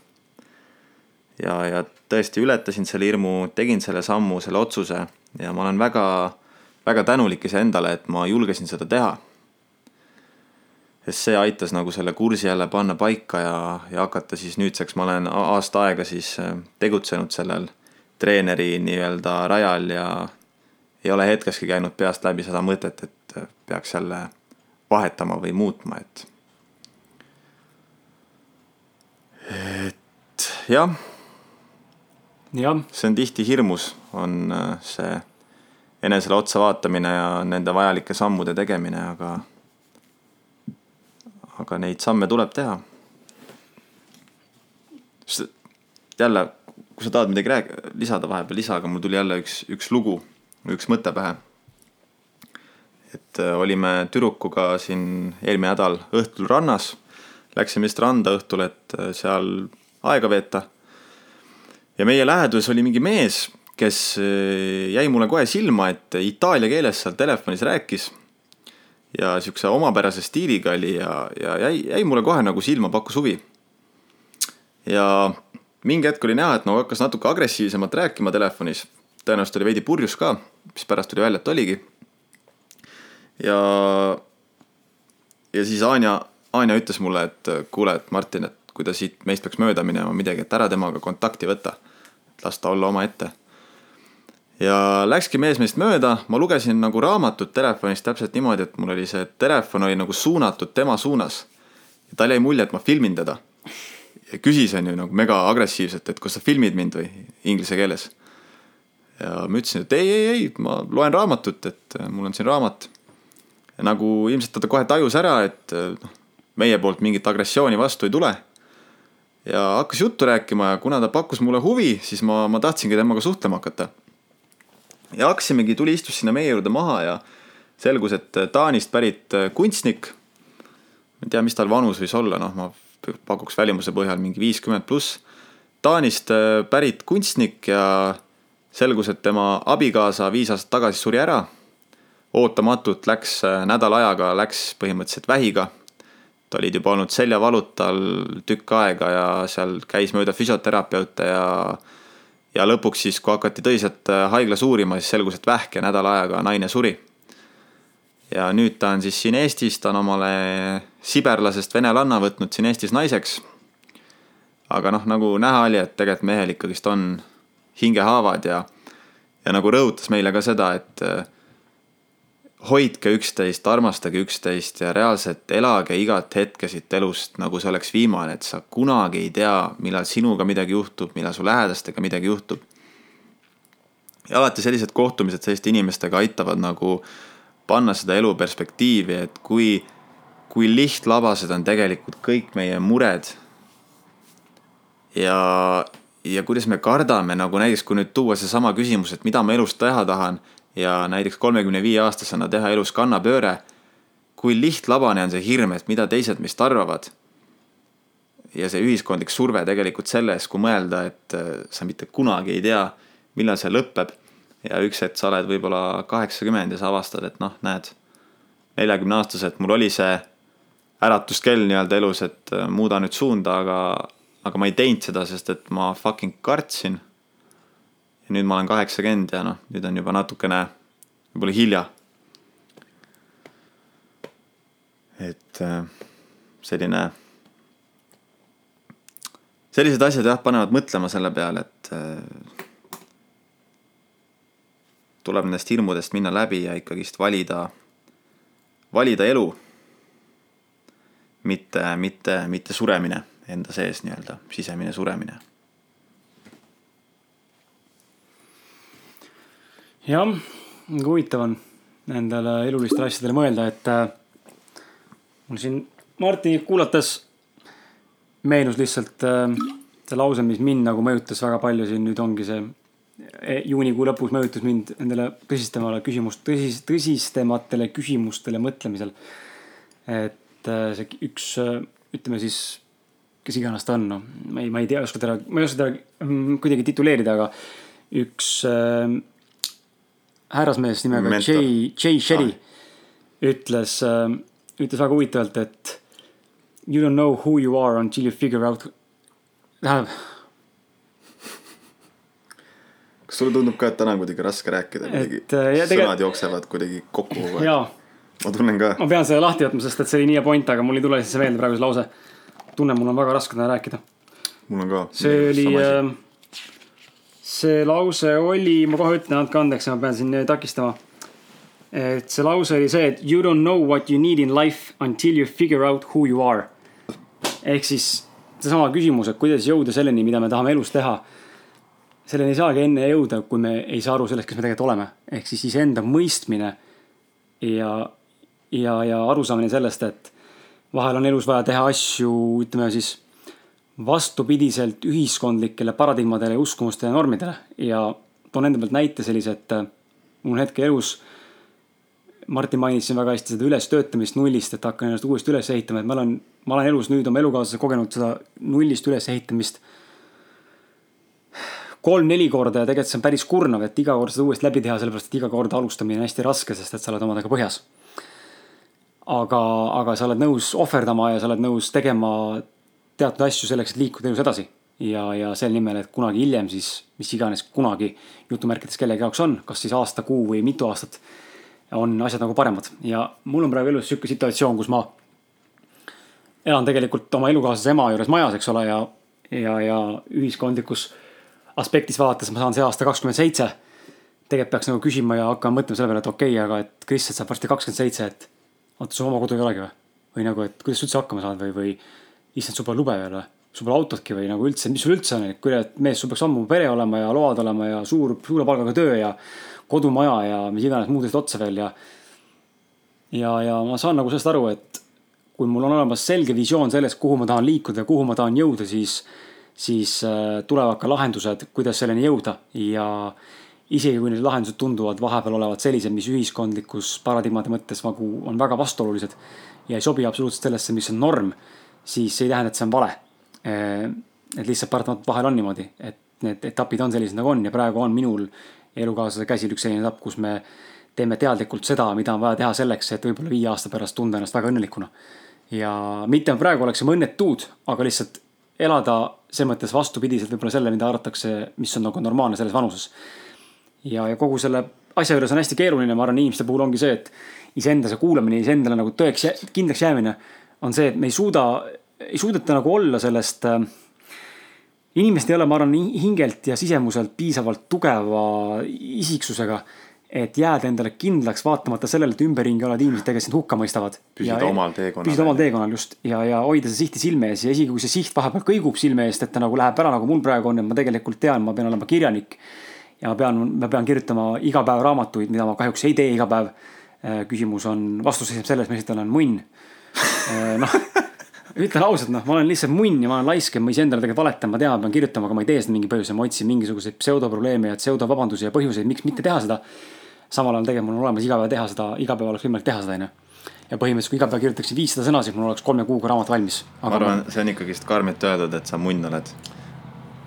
Ja, ja tõesti ületasin selle hirmu, tegin selle sammu, selle otsuse ja ma olen väga, väga tänulik iseendale, et ma julgesin seda teha sest see aitas nagu selle kursi jälle panna paika ja, ja hakata siis nüüdseks, ma olen aasta aega siis äh, tegutsenud sellel treeneri nii-öelda rajal ja ei ole hetkeski käinud peast läbi seda mõtet, et äh, peaks jälle vahetama või muutma, et. et jah. See on tihti hirmus, on äh, see enesele otsa vaatamine ja nende vajalike sammude tegemine, aga aga neid samme tuleb teha. jälle, kui sa tahad midagi rääk-, lisada vahepeal, lisa, aga mul tuli jälle üks, üks lugu, üks mõte pähe. et äh, olime tüdrukuga siin eelmine nädal õhtul rannas, läksime vist randa õhtul, et äh, seal aega veeta. Ja meie läheduses oli mingi mees, kes äh, jäi mulle kohe silma, et itaalia keeles seal telefonis rääkis ja siukse omapärase stiiliga oli ja, ja jäi, jäi mulle kohe nagu silma, pakkus huvi. ja mingi hetk oli näha, et nagu hakkas natuke agressiivsemalt rääkima telefonis. tõenäoliselt oli veidi purjus ka, mis pärast tuli välja, et oligi. ja, ja siis Anja, Anja ütles mulle, et kuule, et Martin, et kui ta siit meist peaks mööda minema midagi, et ära temaga kontakti võta. las ta olla omaette ja läkski mees meist mööda, ma lugesin nagu raamatut telefonis täpselt niimoodi, et mul oli see telefon oli nagu suunatud tema suunas. ja tal jäi mulje, et ma filmin teda. ja küsis, on ju nagu mega agressiivselt, et kas sa filmid mind või inglise keeles. ja ma ütlesin, et ei, ei, ei, ma loen raamatut, et äh, mul on siin raamat. nagu ilmselt ta kohe tajus ära, et äh, noh, meie poolt mingit agressiooni vastu ei tule ja hakkas juttu rääkima ja kuna ta pakkus mulle huvi, siis ma, ma tahtsingi temaga suhtlema hakata ja hakkasimegi, tuli, istus sinna meie juurde maha ja selgus, et Taanist pärit kunstnik. ma ei tea, mis tal vanus võis olla, noh, ma pakuks välimuse põhjal mingi viiskümmend pluss. Taanist pärit kunstnik ja selgus, et tema abikaasa viis aastat tagasi suri ära. ootamatult läks nädala ajaga, läks põhimõtteliselt vähiga. Olid juba olnud seljavalud tal tükk aega ja seal käis mööda füsioterapeute ja ja lõpuks siis, kui hakati tõsiselt äh, haiglas uurima, siis selgus, et vähk ja nädala ajaga naine suri. ja nüüd ta on siis siin Eestis, ta on omale siberlasest venelanna võtnud siin Eestis naiseks. aga noh, nagu näha oli, et tegelikult mehel ikkagist on hingehaavad ja, ja nagu rõhutas meile ka seda, et äh, hoidke üksteist, armastage üksteist ja reaalselt elage igat hetke siit elust, nagu see oleks viimane, et sa kunagi ei tea, millal sinuga midagi juhtub, millal su lähedastega midagi juhtub. ja alati sellised kohtumised selliste inimestega aitavad nagu panna seda elu perspektiivi, et kui, kui lihtlabased on tegelikult kõik meie mured. ja, ja kuidas me kardame nagu näiteks, kui nüüd tuua seesama küsimus, et mida ma elus teha tahan ja näiteks kolmekümne viie aastasena teha elus kannapööre, kui lihtlabane on see hirm, et mida teised meist arvavad. ja see ühiskondlik surve tegelikult selles, kui mõelda, et äh, sa mitte kunagi ei tea, millal see lõpeb. ja üks hetk sa oled võib-olla kaheksakümmend ja sa avastad, et noh, näed, neljakümne aastaselt mul oli see äratuskell nii-öelda elus, et äh, muuda nüüd suunda, aga, aga ma ei teinud seda, sest et ma fucking kartsin. Ja nüüd ma olen kaheksakümmend ja noh, nüüd on juba natukene võib-olla hilja et äh, selline, sellised asjad jah, panevad mõtlema selle peale, et äh, tuleb nendest hirmudest minna läbi ja ikkagist valida, valida elu. mitte, mitte, mitte suremine enda sees nii-öelda, sisemine suremine. Jah, huvitav on nendele elulistele asjadele mõelda, et äh, mul siin Martinit kuulates meenus lihtsalt äh, see lause, mis mind nagu mõjutas väga palju siin nüüd ongi see e, juunikuu lõpus mõjutas mind nendele tõsistemale küsimust, tõsis, tõsistematele küsimustele mõtlemisel. et äh, see üks, ütleme siis, kes iganes ta on, noh, ma ei, ma ei tea, oska teda, ma ei oska teda mm, kuidagi tituleerida, aga üks äh, härrasmees nimega Jay, Jay Sherry ah. ütles äh, ütles väga huvitavalt, et you don't know who you are until you figure out, tähendab. [LAUGHS] kas sulle tundub ka, et täna on kuidagi raske rääkida, kuidagi äh, sõnad jooksevad kuidagi kokku kogu aeg? ma tunnen ka. ma pean selle lahti võtma, sest et see oli nii point, aga mul ei tule siis meelde praegu see lause. tunnen, mul on väga raske täna rääkida. mul on ka. see oli, see lause oli, ma kohe ütlen, andke andeks, ma pean siin takistama et see lause oli see, et you don't know what you need in life until you figure out who you are. ehk siis seesama küsimus, et kuidas jõuda selleni, mida me tahame elus teha. selleni ei saagi enne jõuda, kui me ei saa aru sellest, kes me tegelikult oleme. ehk siis iseenda mõistmine ja, ja, ja arusaamine sellest, et vahel on elus vaja teha asju, ütleme siis vastupidiselt ühiskondlikele paradigmadele, uskumustele ja normidele ja toon enda pealt näite sellise, et mul on hetkel elus Martin mainis siin väga hästi seda ülestöötamist nullist, et hakkan ennast uuesti üles ehitama, et ma olen, ma olen elus nüüd oma elukaaslasega kogenud seda nullist ülesehitamist kolm-neli korda ja tegelikult see on päris kurnav, et iga kord seda uuesti läbi teha, sellepärast et iga kord alustamine on hästi raske, sest et sa oled omadega põhjas. aga, aga sa oled nõus ohverdama ja sa oled nõus tegema teatud asju selleks, et liikuda elus edasi. ja, ja selle nimel, et kunagi hiljem siis, mis iganes kunagi jutumärkides kellegi jaoks on, kas siis aasta, kuu või mitu aastat on asjad nagu paremad ja mul on praegu elus sihuke situatsioon, kus ma elan tegelikult oma elukaaslase ema juures majas, eks ole, ja, ja, ja ühiskondlikus aspektis vaadates ma saan see aasta kakskümmend seitse. tegelikult peaks nagu küsima ja hakkama mõtlema selle peale, et okei okay,, aga et Kristjan saab varsti kakskümmend seitse, et oota, sul oma kodu ei olegi või? või nagu, et kuidas sa üldse hakkama saad või, või issand, sul pole lube veel või? sul pole autotki või nagu üldse, mis sul üldse on, et mees, sul peaks ammu pere olema ja load olema ja suur, suure palgaga töö ja kodumaja ja mis iganes muud asjad otsa veel ja. ja, ja ma saan nagu sellest aru, et kui mul on olemas selge visioon sellest, kuhu ma tahan liikuda ja kuhu ma tahan jõuda, siis, siis äh, tulevad ka lahendused, kuidas selleni jõuda ja isegi kui need lahendused tunduvad vahepeal olevat sellised, mis ühiskondlikus paradigmade mõttes nagu on väga vastuolulised ja ei sobi absoluutselt sellesse, mis on norm, siis see ei tähenda, et see on vale. Äh, et lihtsalt paratamatult vahel on niimoodi, et need etapid on sellised nagu on ja praegu on minul elukaaslase käsil üks selline etapp, kus me teeme teadlikult seda, mida on vaja teha selleks, et võib-olla viie aasta pärast tunda ennast väga õnnelikuna. ja mitte praegu oleksime õnnetud, aga lihtsalt elada selles mõttes vastupidiselt võib-olla selle, mida arvatakse, mis on nagu normaalne selles vanuses. ja, ja kogu selle asja juures on hästi keeruline, ma arvan, inimeste puhul ongi see, et iseenda see kuulamine, iseendale nagu tõeks, kindlaks jäämine on see, et me ei suuda, ei suudeta nagu olla sellest äh, inimesed ei ole, ma arvan, hingelt ja sisemuselt piisavalt tugeva isiksusega, et jääda endale kindlaks, vaatamata sellele, et ümberringi olevad inimesed tegelikult sind hukka mõistavad. püsida omal teekonnal. püsida omal teekonnal just ja, ja hoida see sihti silme ees ja isegi kui see siht vahepeal kõigub silme eest, et ta nagu läheb ära, nagu mul praegu on, et ma tegelikult tean, ma pean olema kirjanik. ja ma pean, ma pean kirjutama iga päev raamatuid, mida ma kahjuks ei tee iga päev. Äh, küsimus on, vastus seisneb selles, ma esitan munn. Äh, noh ütlen ausalt, noh, ma olen lihtsalt munn ja ma olen laisk ja ma iseendale tegelikult valetan, ma tean, ma pean kirjutama, aga ma ei tee seda mingi põhjusel, ma otsin mingisuguseid pseudoprobleeme ja pseudovabandusi ja põhjuseid, miks mitte teha seda. samal ajal tegelikult mul on olemas iga päev teha seda, iga päev oleks võimalik teha seda, onju. ja põhimõtteliselt, kui iga päev kirjutaksin viissada sõna, siis mul oleks kolme kuuga raamat valmis. ma arvan, see on ikkagist karmilt öeldud, et sa munn oled.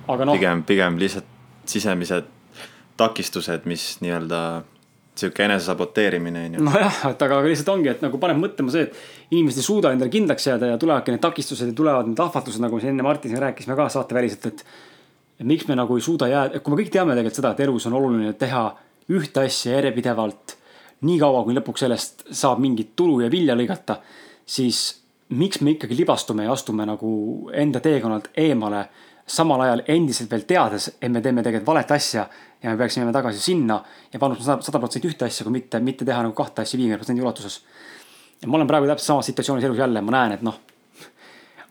aga noh. pigem, pigem lihtsalt sisemised takistused, mis nii-öelda sihuke enesesaboteerimine on ju. nojah, et aga lihtsalt ongi, et nagu paneb mõtlema see, et inimesed ei suuda endale kindlaks jääda ja tulevadki need takistused ja tulevad need ahvatlused, nagu siin enne Martin siin rääkisime ka saateväliselt, et. et miks me nagu ei suuda jääda, kui me kõik teame tegelikult seda, et elus on oluline teha ühte asja järjepidevalt. nii kaua, kui lõpuks sellest saab mingit tulu ja vilja lõigata, siis miks me ikkagi libastume ja astume nagu enda teekonnalt eemale samal ajal endiselt veel teades, et me teeme tegelikult valet asja ja me peaksime minema tagasi sinna ja panustama sada protsenti ühte asja, kui mitte, mitte teha nagu kahte asja viiekümne protsendi ulatuses. ja ma olen praegu täpselt samas situatsioonis elus jälle, ma näen, et noh,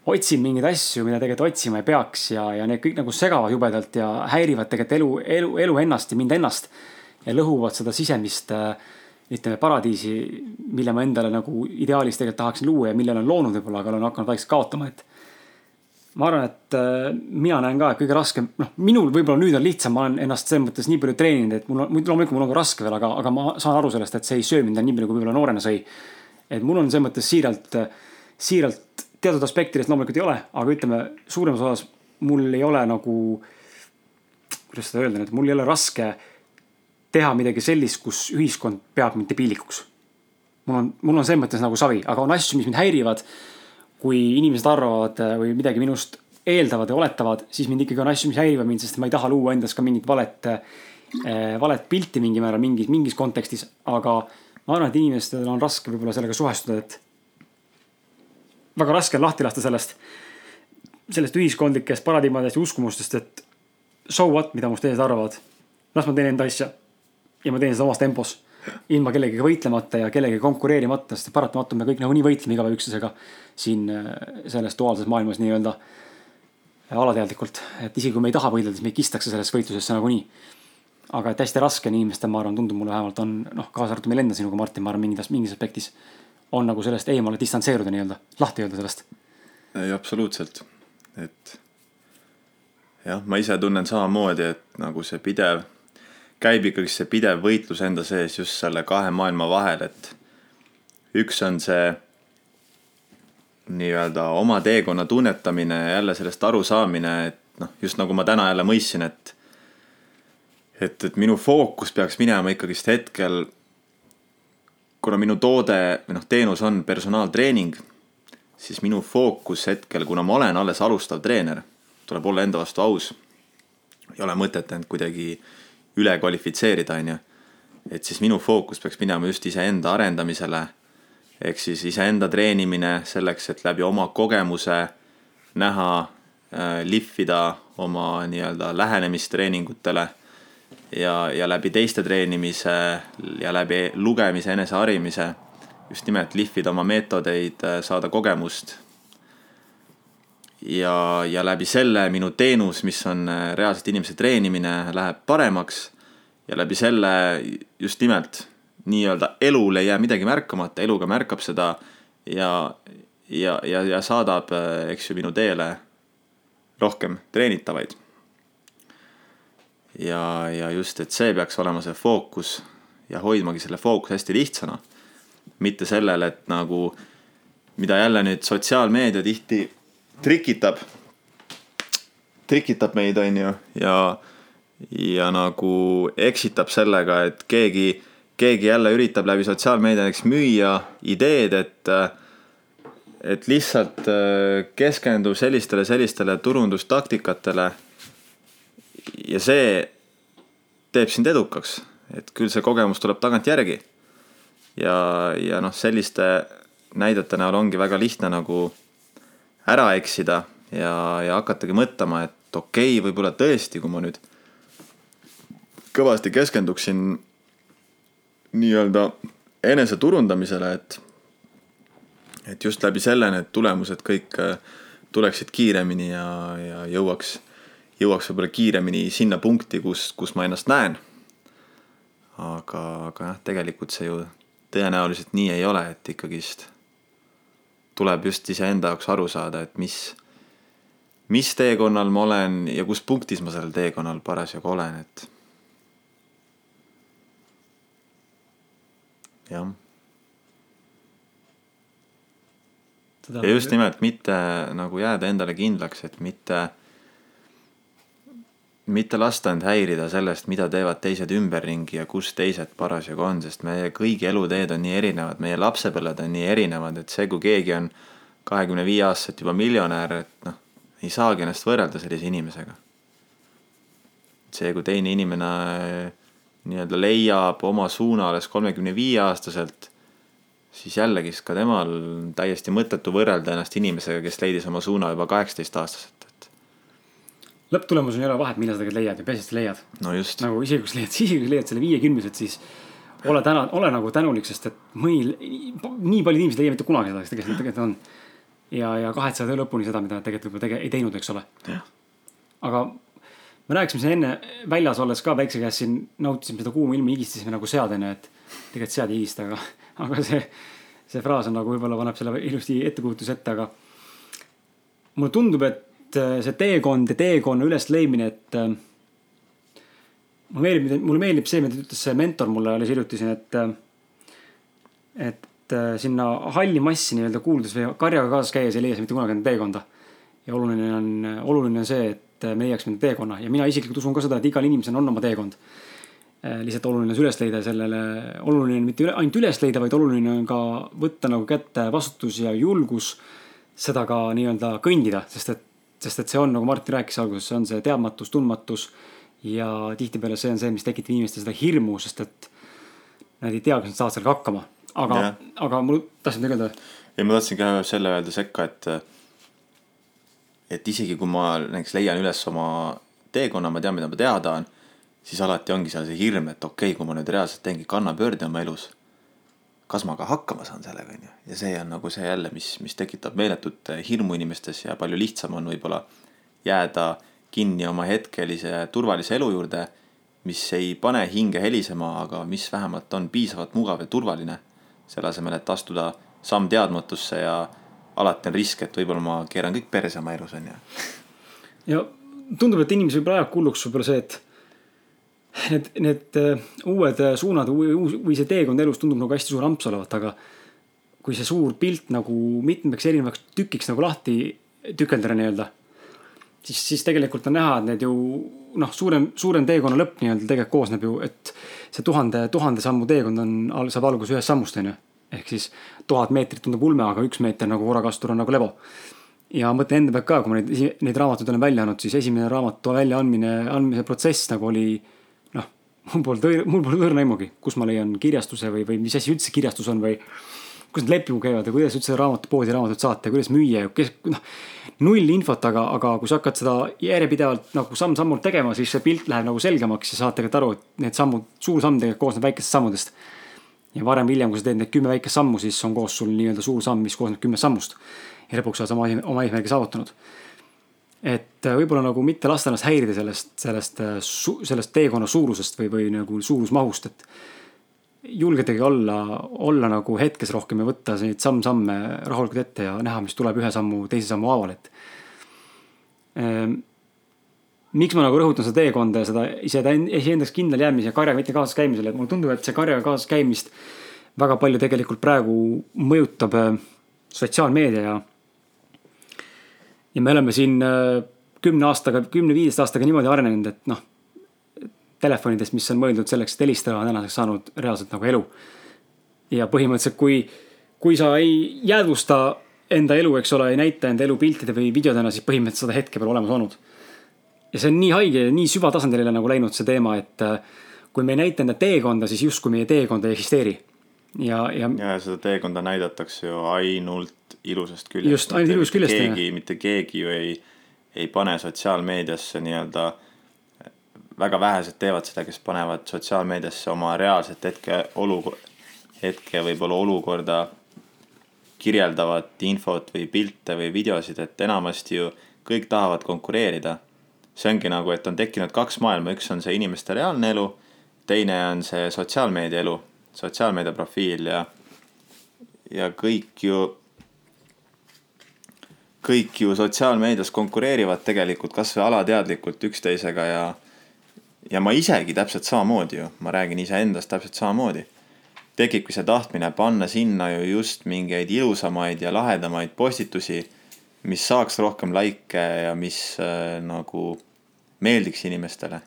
otsin mingeid asju, mida tegelikult otsima ei peaks ja, ja need kõik nagu segavad jubedalt ja häirivad tegelikult elu, elu, elu ennast ja mind ennast. ja lõhuvad seda sisemist ütleme paradiisi, mille ma endale nagu ideaalis tegelikult tahaksin luua ja mille olen loonud võib-olla, aga olen hakanud vaikselt kaotama, et ma arvan, et äh, mina näen ka, et kõige raskem, noh, minul võib-olla nüüd on lihtsam, ma olen ennast selles mõttes nii palju treeninud, et mul on, loomulikult mul on ka raske veel, aga, aga ma saan aru sellest, et see ei söö mind nii palju, kui võib-olla noorena sõi. et mul on selles mõttes siiralt, siiralt teatud aspektidest loomulikult ei ole, aga ütleme, suuremas osas mul ei ole nagu, kuidas seda öelda nüüd, mul ei ole raske teha midagi sellist, kus ühiskond peab mind debiilikuks. mul on, mul on selles mõttes nagu savi, aga on asju, mis mind häirivad kui inimesed arvavad äh, või midagi minust eeldavad ja oletavad, siis mind ikkagi on asju, mis häirivad mind, sest ma ei taha luua endas ka mingit valet äh,, valet pilti mingil määral mingis, mingis kontekstis. aga ma arvan, et inimestel on raske võib-olla sellega suhestuda, et väga raske on lahti lasta sellest, sellest ühiskondlikest paradigmadest ja uskumustest, et so what, mida must teised arvavad. las ma teen enda asja ja ma teen seda omas tempos ilma kellegagi võitlemata ja kellegagi konkureerimata, sest paratamatult me kõik nagunii võitleme igaühe üksteisega siin äh, selles duaalses maailmas nii-öelda alateadlikult, et isegi kui me ei taha võidelda, siis meid kistakse sellesse võitlusesse nagunii. aga et hästi raske on inimestel, ma arvan, tundub mulle vähemalt on noh, kaasa arvatud meil enda sinuga, Martin, ma arvan, mingis, mingis aspektis on nagu sellest eemale distantseeruda nii-öelda, lahti öelda sellest. ei, absoluutselt, et jah, ma ise tunnen samamoodi, et nagu see pidev käib ikkagi see pidev võitlus enda sees just selle kahe maailma vahel, et üks on see nii-öelda oma teekonna tunnetamine ja jälle sellest arusaamine, et noh, just nagu ma täna jälle mõistsin, et et, et minu fookus peaks minema ikkagist hetkel, kuna minu toode või noh, teenus on personaaltreening, siis minu fookus hetkel, kuna ma olen alles alustav treener, tuleb olla enda vastu aus. ei ole mõtet end kuidagi äh, üle kvalifitseerida, on ju. et siis minu fookus peaks minema just iseenda arendamisele. ehk siis iseenda treenimine selleks, et läbi oma kogemuse näha äh,, lihvida oma nii-öelda lähenemistreeningutele. ja, ja läbi teiste treenimise ja läbi lugemise, eneseharimise just nimelt lihvida oma meetodeid, äh, saada kogemust ja, ja läbi selle minu teenus, mis on äh, reaalselt inimese treenimine, läheb paremaks. ja läbi selle just nimelt nii-öelda elul ei jää midagi märkamata, eluga märkab seda ja, ja, ja, ja saadab, äh, eks ju, minu teele rohkem treenitavaid. ja, ja just, et see peaks olema see fookus ja hoidmagi selle fookuse hästi lihtsana. mitte sellele, et nagu, mida jälle nüüd sotsiaalmeedia tihti trikitab, trikitab meid, on ju, ja, ja nagu eksitab sellega, et keegi, keegi jälle üritab läbi sotsiaalmeedia näiteks müüa ideed, et et lihtsalt äh, keskendu sellistele, sellistele turundustaktikatele. ja see teeb sind edukaks, et küll see kogemus tuleb tagantjärgi. ja, ja noh, selliste näidete näol ongi väga lihtne nagu ära eksida ja, ja hakatagi mõtlema, et okei okay,, võib-olla tõesti, kui ma nüüd kõvasti keskenduksin nii-öelda eneseturundamisele, et, et just läbi selle need tulemused kõik äh, tuleksid kiiremini ja, ja jõuaks, jõuaks võib-olla kiiremini sinna punkti, kus, kus ma ennast näen. aga, aga jah, tegelikult see ju tõenäoliselt nii ei ole, et ikkagist tuleb just iseenda jaoks aru saada, et mis, mis teekonnal ma olen ja kus punktis ma sellel teekonnal parasjagu olen, et. jah, ja just nimelt mitte nagu jääda endale kindlaks, et mitte, mitte lasta end häirida sellest, mida teevad teised ümberringi ja kus teised parasjagu on, sest meie kõigi eluteed on nii erinevad, meie lapsepõlved on nii erinevad, et see, kui keegi on kahekümne viie aastaselt juba miljonär, et noh, ei saagi ennast võrrelda sellise inimesega. see, kui teine inimene äh, nii-öelda leiab oma suuna alles kolmekümne viie aastaselt siis jällegi siis ka temal täiesti mõttetu võrrelda ennast inimesega, kes leidis oma suuna juba kaheksateist aastaselt, lõpptulemusel ei ole vahet, millal sa tegelikult leiad ja peaasi, et sa leiad. no just, nagu isegi kui sa leiad, [LAUGHS] isegi kui sa leiad selle viiekümneselt, siis ole täna, ole nagu tänulik, sest et mõni, nii paljud inimesed ei leia mitte kunagi seda, kes tegelikult, tegelikult on. ja, ja kahetsevad elu lõpuni seda, mida nad tegelikult võib-olla tege-, ei teinud, eks ole. aga me rääkisime siin enne väljas olles ka väikse käest siin nautisime seda kuuma ilma, higistasime nagu sead onju, et tegelikult sead ei higista, aga, [LAUGHS] aga see, see fraas on nagu võib-olla paneb selle ilusti ettekujutuse ette, aga mulle tundub, et äh, see teekond ja teekonna ülesleidmine, et äh, mulle meeldib, mulle meeldib see, mida ütles see mentor mulle alles hiljuti siin, et, et äh, sinna halli massi nii-öelda kuuludes või karjaga kaasas käies ei leia sa mitte kunagi enda teekonda. ja oluline on, oluline on see, et me leiaksime enda teekonna ja mina isiklikult usun ka seda, et igal inimesel on oma teekond. lihtsalt oluline on see üles leida sellele, oluline on mitte üle, ainult üles leida, vaid oluline on ka võtta nagu kätte vastutus ja julgus seda ka nii-öelda kõndida, sest et, sest et see on, nagu Martin rääkis alguses, see on see teadmatus, tundmatus ja tihtipeale see on see, mis tekitab inimestes seda hirmu, sest et nad ei tea, kas nad saavad sellega hakkama. aga aga mul tahtsin midagi öelda. ja ma tahtsin ka selle öelda sekka, et et isegi kui ma näiteks leian üles oma teekonna, ma tean, mida ma teha tahan, siis alati ongi seal see hirm, et okei okay,, kui ma nüüd reaalselt teengi kannapöörde oma elus, kas ma ka hakkama saan sellega, onju. ja see on nagu see jälle, mis, mis tekitab meeletut hirmu inimestes ja palju lihtsam on võib-olla jääda kinni oma hetkelise turvalise elu juurde, mis ei pane hinge helisema, aga mis vähemalt on piisavalt mugav ja turvaline, selle asemel, et astuda samm teadmatusse ja alati on risk, et võib-olla ma keeran kõik perse oma elus, onju. ja tundub, et inimesi ajab hulluks võib-olla see, et need, need äh, uued äh, suunad või, või see teekond elus tundub nagu hästi suur amps olevat, aga kui see suur pilt nagu mitmeks erinevaks tükiks nagu lahti tükeldada nii-öelda, siis, siis tegelikult on näha, et need ju noh, suurem, suurem teekonna lõpp nii-öelda tegelikult koosneb ju, et see tuhande, tuhande sammu teekond on, saab alguse ühest sammust, onju. ehk siis tuhat meetrit tundub ulme, aga üks meeter nagu korrakastur on nagu levo ja mõtlen enda pealt ka, kui ma neid, neid raamatuid olen välja andnud, siis esimene raamatu väljaandmine, andmise protsess nagu oli mul polnud, mul polnud õrna aimugi, kus ma leian kirjastuse või, või mis asi üldse kirjastus on või kuidas need lepingud käivad ja kuidas üldse raamatupoodi raamatut saata ja kuidas müüa ja kes, noh, null infot, aga, aga kui sa hakkad seda järjepidevalt nagu samm-sammult tegema, siis see pilt läheb nagu selgemaks ja saad tegelikult aru, et need sammud, suur samm tegelikult koosneb väikestest sammudest. ja varem või hiljem, kui sa teed need kümme väikest sammu, siis on koos sul nii-öelda suur samm, mis koosneb kümnest sammust. ja lõpuks oled sa oma, oma eesmärgi saavutanud et äh, võib-olla nagu mitte lasta ennast häirida sellest, sellest, sellest teekonna suurusest või, või nagu suurusmahust, et julgedagi olla, olla nagu hetkes rohkem ja võtta neid samm-samme rahulikult ette ja näha, mis tuleb ühe sammu, teise sammu haaval, et ähm, miks ma nagu rõhutan seda teekonda ja seda ise, iseendaks kindlal jäämise ja karjaga mitte kaasas käimisele, et mulle tundub, et see karjaga kaasas käimist väga palju tegelikult praegu mõjutab äh, sotsiaalmeedia ja ja me oleme siin äh, kümne aastaga, kümne-viieteist aastaga niimoodi arenenud, et noh, telefonidest, mis on mõeldud selleks, et helistada, on tänaseks saanud reaalselt nagu elu. ja põhimõtteliselt, kui, kui sa ei jäädvusta enda elu, eks ole, ei näita enda elu piltide või videodena, siis põhimõtteliselt seda hetke pole olemas olnud. ja see on nii haige ja nii süvatasandile nagu läinud see teema, et äh, kui me ei näita enda teekonda, siis justkui meie teekond ei eksisteeri. ja, ja ja seda teekonda näidatakse ju ainult ilusast küljest. Just, ainult ilusast küljest, keegi, mitte keegi ju ei, ei pane sotsiaalmeediasse nii-öelda, väga vähesed teevad seda, kes panevad sotsiaalmeediasse oma reaalset hetke olu, hetke võib-olla olukorda kirjeldavat infot või pilte või videosid, et enamasti ju kõik tahavad konkureerida. see ongi nagu, et on tekkinud kaks maailma, üks on see inimeste reaalne elu, teine on see sotsiaalmeedia elu, sotsiaalmeedia profiil ja, ja kõik ju, kõik ju sotsiaalmeedias konkureerivad tegelikult kasvõi alateadlikult üksteisega ja ja ma isegi täpselt samamoodi ju, ma räägin iseendast täpselt samamoodi. tekibki see tahtmine panna sinna ju just mingeid ilusamaid ja lahedamaid postitusi, mis saaks rohkem likee ja mis äh, nagu meeldiks inimestele.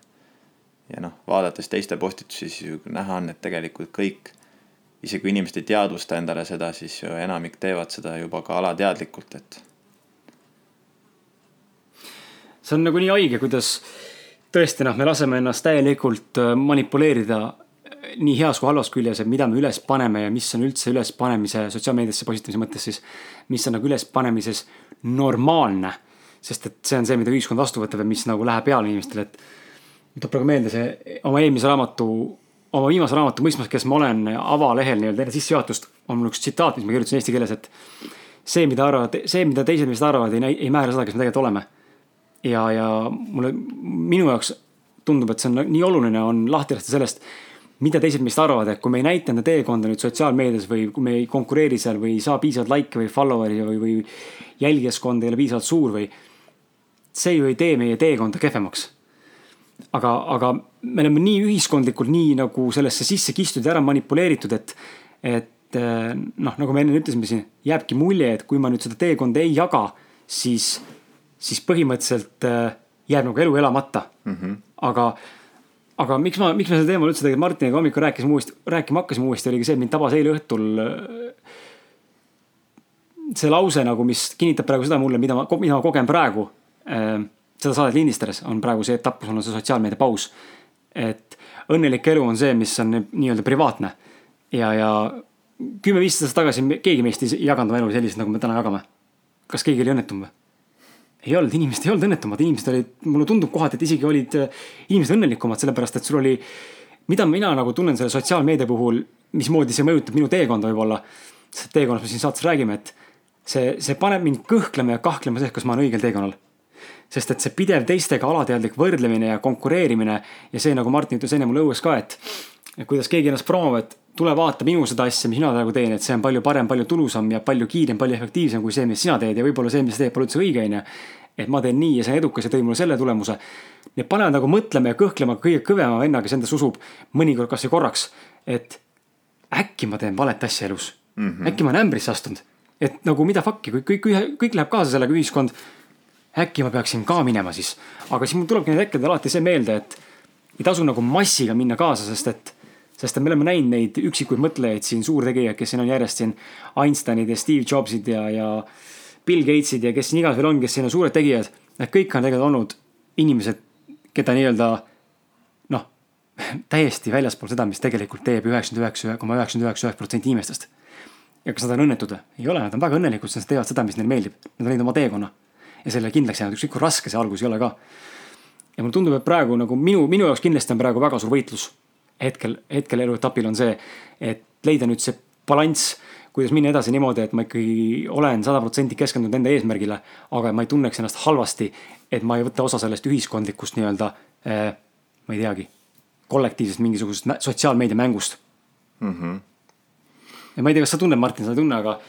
Ja noh, vaadates teiste postitusi, siis ju näha on, et tegelikult kõik, isegi kui inimesed ei teadvusta endale seda, siis ju enamik teevad seda juba ka alateadlikult, et see on nagu nii haige, kuidas tõesti noh, me laseme ennast täielikult äh, manipuleerida äh, nii heas kui halvas küljes, et mida me üles paneme ja mis on üldse ülespanemise sotsiaalmeediasse positiivse mõttes siis. mis on nagu ülespanemises normaalne. sest et see on see, mida ühiskond vastu võtab ja mis nagu läheb peale inimestele, et. Mul tuleb praegu meelde see oma eelmise raamatu, oma viimase raamatu Mõistmas, kes ma olen avalehel nii-öelda enne sissejuhatust. on mul üks tsitaat, mis ma kirjutasin eesti keeles, et see, mida arvavad, see, mida teised meist arvavad, ei, ei määra seda, kes me tegelikult oleme ja, ja mulle, minu jaoks tundub, et see on nii oluline, on lahti lasta sellest, mida teised meist arvavad, et kui me ei näita enda teekonda nüüd sotsiaalmeedias või kui me ei konkureeri seal või ei saa piisavalt likee või follower'i või, või jälgijaskond ei ole piisavalt suur või. see ju ei tee meie teekonda kehvemaks. Aga, aga me oleme nii ühiskondlikult nii nagu sellesse sisse kistud ja ära manipuleeritud, et, et noh, nagu me enne ütlesime siin, jääbki mulje, et kui ma nüüd seda teekonda ei jaga, siis siis põhimõtteliselt äh, jääb nagu elu elamata mm. -hmm. aga, aga miks ma, miks me sel teemal üldse tegelikult Martiniga hommikul rääkisime uuesti, rääkima hakkasime uuesti, oligi see, et mind tabas eile õhtul. Äh, see lause nagu, mis kinnitab praegu seda mulle, mida ma, mida ma kogen praegu. Seda saadet lindistades on praegu see etapp, kus on see sotsiaalmeedia paus. et õnnelik elu on see, mis on nii-öelda privaatne ja, ja kümme-viisteist aastat tagasi keegi meist ei jaganud oma elu selliselt, nagu me täna jagame. kas keegi oli õnnetum või? ei olnud, inimesed ei olnud õnnetumad, inimesed olid, mulle tundub kohati, et isegi olid äh, inimesed õnnelikumad, sellepärast et sul oli. mida mina nagu tunnen selle sotsiaalmeedia puhul, mismoodi see mõjutab minu teekonda võib-olla. sest teekonnast me siin saates räägime, et see, see paneb mind kõhklema ja kahtlema selles, kas ma olen õigel teekonnal. Sest et see pidev teistega alateadlik võrdlemine ja konkureerimine ja see, nagu Martin ütles enne mulle õues ka, et. kuidas keegi ennast promov, et tule vaata minu seda asja, mis mina praegu teen, et see on palju parem, palju tulusam ja palju kiirem, palju efektiivsem kui see, mis sina teed ja võib-olla see, mis sa teed, pole üldse õige, onju. et ma teen nii ja see on edukas ja tõi mulle selle tulemuse. Need panevad nagu mõtlema ja kõhklema kõige kõvema venna, kes endasse usub, mõnikord kasvõi korraks, et äkki ma teen valet asja elus mm. -hmm. äkki ma olen ämbrisse astunud, et nagu mida fuck'i, kui kõik, kõik, kõik läheb kaasa sellega ühiskond. Äkki ma peaksin ka minema siis, aga siis mul tulebki need hetkedel alati see meelde, et ei tasu nagu massiga minna kaasa, sest et sest me oleme näinud neid üksikuid mõtlejaid siin, suurtegijaid, kes siin on järjest siin Einsteinid ja Steve Jobsid ja, ja Bill Gatesid ja kes siin igas veel on, kes siin on suured tegijad. Nad kõik on tegelikult olnud inimesed, keda nii-öelda noh, [LAUGHS] täiesti väljaspool seda, mis tegelikult teeb üheksakümmend üheksa koma üheksakümmend üheksa üheksa protsenti inimestest. ja kas nad on õnnetud või? ei ole, nad on väga õnnelikud, sest nad teevad seda, mis neile meeldib. Nad on leidnud oma teekonna ja sellele kindlaks jäänud, ükskõik kui raske see algus ei ole ka. ja mulle tundub, et praegu nagu minu, minu jaoks kindlasti on praegu väga suur võitlus hetkel, hetkel eluetapil on see, et leida nüüd see balanss, kuidas minna edasi niimoodi, et ma ikkagi olen sada protsenti keskendunud enda eesmärgile, aga ma ei tunneks ennast halvasti, et ma ei võta osa sellest ühiskondlikust nii-öelda eh,, ma ei teagi, kollektiivsest mingisugusest sotsiaalmeedia mängust mm. -hmm. ja ma ei tea, kas sa tunned, Martin, sa ei tunne, aga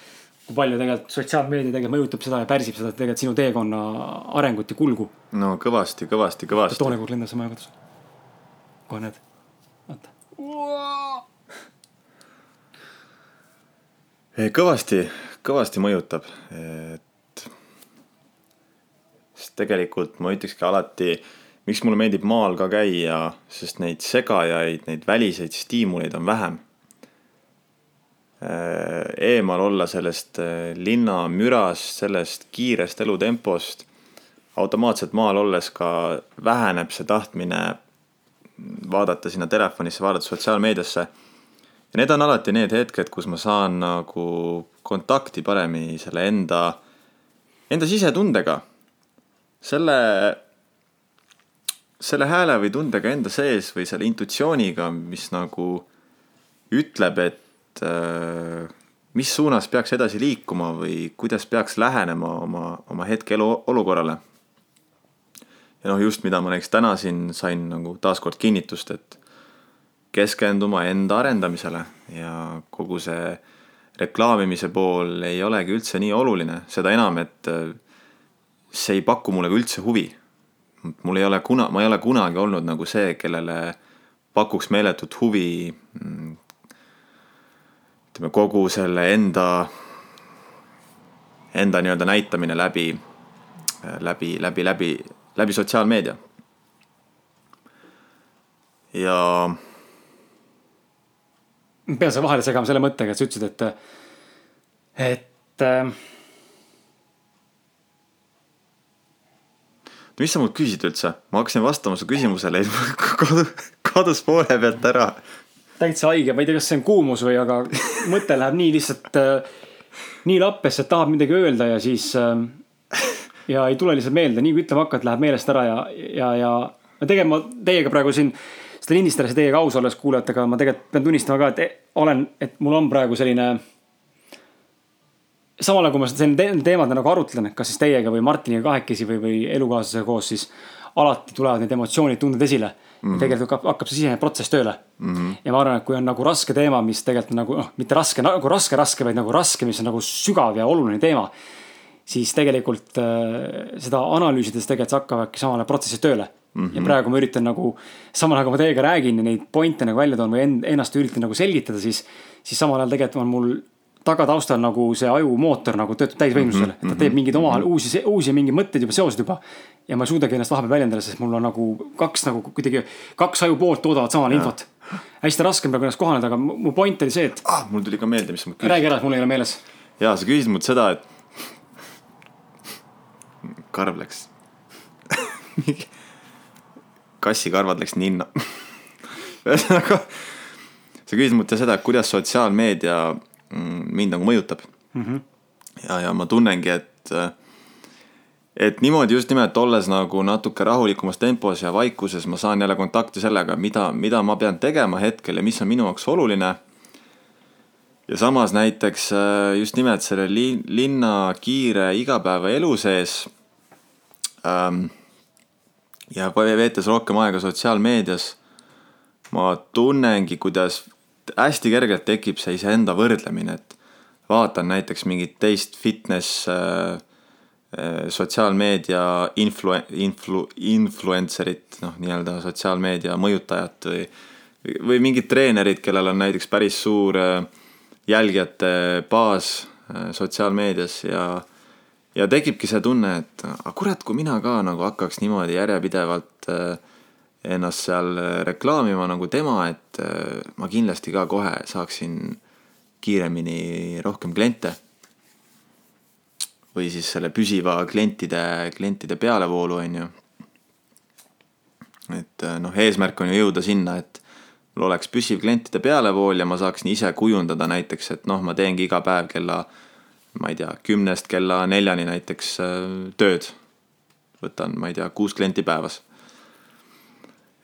kui palju tegelikult sotsiaalmeedia tegelikult mõjutab seda ja pärsib seda tegelikult sinu teekonna arengut ja kulgu? no kõvasti, kõvasti, kõvasti. toone kord lendas oma jaoks. kohe näed vaata. kõvasti, kõvasti mõjutab, et. sest tegelikult ma ütlekski alati, miks mulle meeldib maal ka käia, sest neid segajaid, neid väliseid stiimuleid on vähem. Eemal olla sellest eh, linna mürast, sellest kiirest elutempost automaatselt maal olles ka väheneb see tahtmine vaadata sinna telefonisse, vaadata sotsiaalmeediasse. ja need on alati need hetked, kus ma saan nagu kontakti paremini selle enda, enda sisetundega. selle, selle hääle või tundega enda sees või selle intuitsiooniga, mis nagu ütleb, et äh, mis suunas peaks edasi liikuma või kuidas peaks lähenema oma, oma hetkeelu olukorrale ja noh, just mida ma näiteks täna siin sain nagu taaskord kinnitust, et keskenduma enda arendamisele ja kogu see reklaamimise pool ei olegi üldse nii oluline, seda enam, et äh, see ei paku mulle ka üldse huvi. mul ei ole kuna, ma ei ole kunagi olnud nagu see, kellele pakuks meeletut huvi mm, ütleme kogu selle enda, enda nii-öelda näitamine läbi, läbi, läbi, läbi, läbi sotsiaalmeedia. ja ma pean selle vahele segama selle mõttega, et sa ütlesid, et, et äh, mis sa mult küsid üldse, ma hakkasin vastama su küsimusele [LAUGHS] kadus poole pealt ära. Täitsa haige, ma ei tea, kas see on kuumus või, aga mõte läheb nii lihtsalt äh, nii lappesse, et tahab midagi öelda ja siis äh, ja ei tule lihtsalt meelde, nii kui ütlema hakkad, läheb meelest ära ja, ja, ja no tegelikult ma teiega praegu siin seda lindistades teiega aus olles kuulajatega, ma tegelikult pean tunnistama ka, et olen, et mul on praegu selline samal ajal, kui ma seda teemade nagu arutlen, kas siis teiega või Martiniga kahekesi või, või elukaaslasega koos, siis alati tulevad need emotsioonid, tunded esile mm. -hmm. tegelikult hakkab, hakkab see sisene protsess tööle mm. -hmm. ja ma arvan, et kui on nagu raske teema, mis tegelikult nagu noh, mitte raske, nagu raske, raske, vaid nagu raske, mis on nagu sügav ja oluline teema. siis tegelikult äh, seda analüüsides tegelikult see hakkavadki samale protsessi tööle mm. -hmm. ja praegu ma üritan nagu, samal ajal kui ma teiega räägin ja neid point'e nagu välja toon või ennast üritan nagu selgitada, siis, siis samal ajal tegelikult on mul tagataustal nagu see ajumootor nagu töötab täisvõimsusel mm, -hmm. et ta teeb mingeid oma mm -hmm. uusi, uusi mingeid mõtteid juba, seosed juba. ja ma ei suudagi ennast vahepeal väljendada, sest mul on nagu kaks nagu kuidagi, kaks ajupoolt toodavad samale infot. hästi raske on praegu ennast kohaneda, aga mu point oli see, et ah,. mul tuli ka meelde, mis ma küsisin. räägi ära, mul ei ole meeles. ja sa küsisid mult seda, et. karv läks [LAUGHS] kassikarvad läks ninna [LAUGHS] ühesõnaga, sa küsisid mult seda, et kuidas sotsiaalmeedia mind nagu mõjutab mm. -hmm. ja, ja ma tunnengi, et, et niimoodi just nimelt olles nagu natuke rahulikumas tempos ja vaikuses, ma saan jälle kontakti sellega, mida, mida ma pean tegema hetkel ja mis on minu jaoks oluline. ja samas näiteks äh, just nimelt selle li, linna kiire igapäevaelu sees ähm, ja veetes rohkem aega sotsiaalmeedias, ma tunnengi, kuidas hästi kergelt tekib see iseenda võrdlemine, et vaatan näiteks mingit teist fitness äh, äh, sotsiaalmeedia influ-, influ-, influencer'it, noh, nii-öelda sotsiaalmeedia mõjutajat või, või mingit treenerit, kellel on näiteks päris suur äh, jälgijate baas äh, sotsiaalmeedias ja ja tekibki see tunne, et aga kurat, kui mina ka nagu hakkaks niimoodi järjepidevalt äh, ennast seal äh, reklaamima nagu tema, et äh, ma kindlasti ka kohe saaksin kiiremini rohkem kliente. või siis selle püsiva klientide, klientide pealevoolu, on ju. et äh, noh, eesmärk on ju jõuda sinna, et mul oleks püsiv klientide pealevool ja ma saaksin ise kujundada näiteks, et noh, ma teengi iga päev kella, ma ei tea, kümnest kella neljani näiteks tööd. võtan, ma ei tea, kuus klienti päevas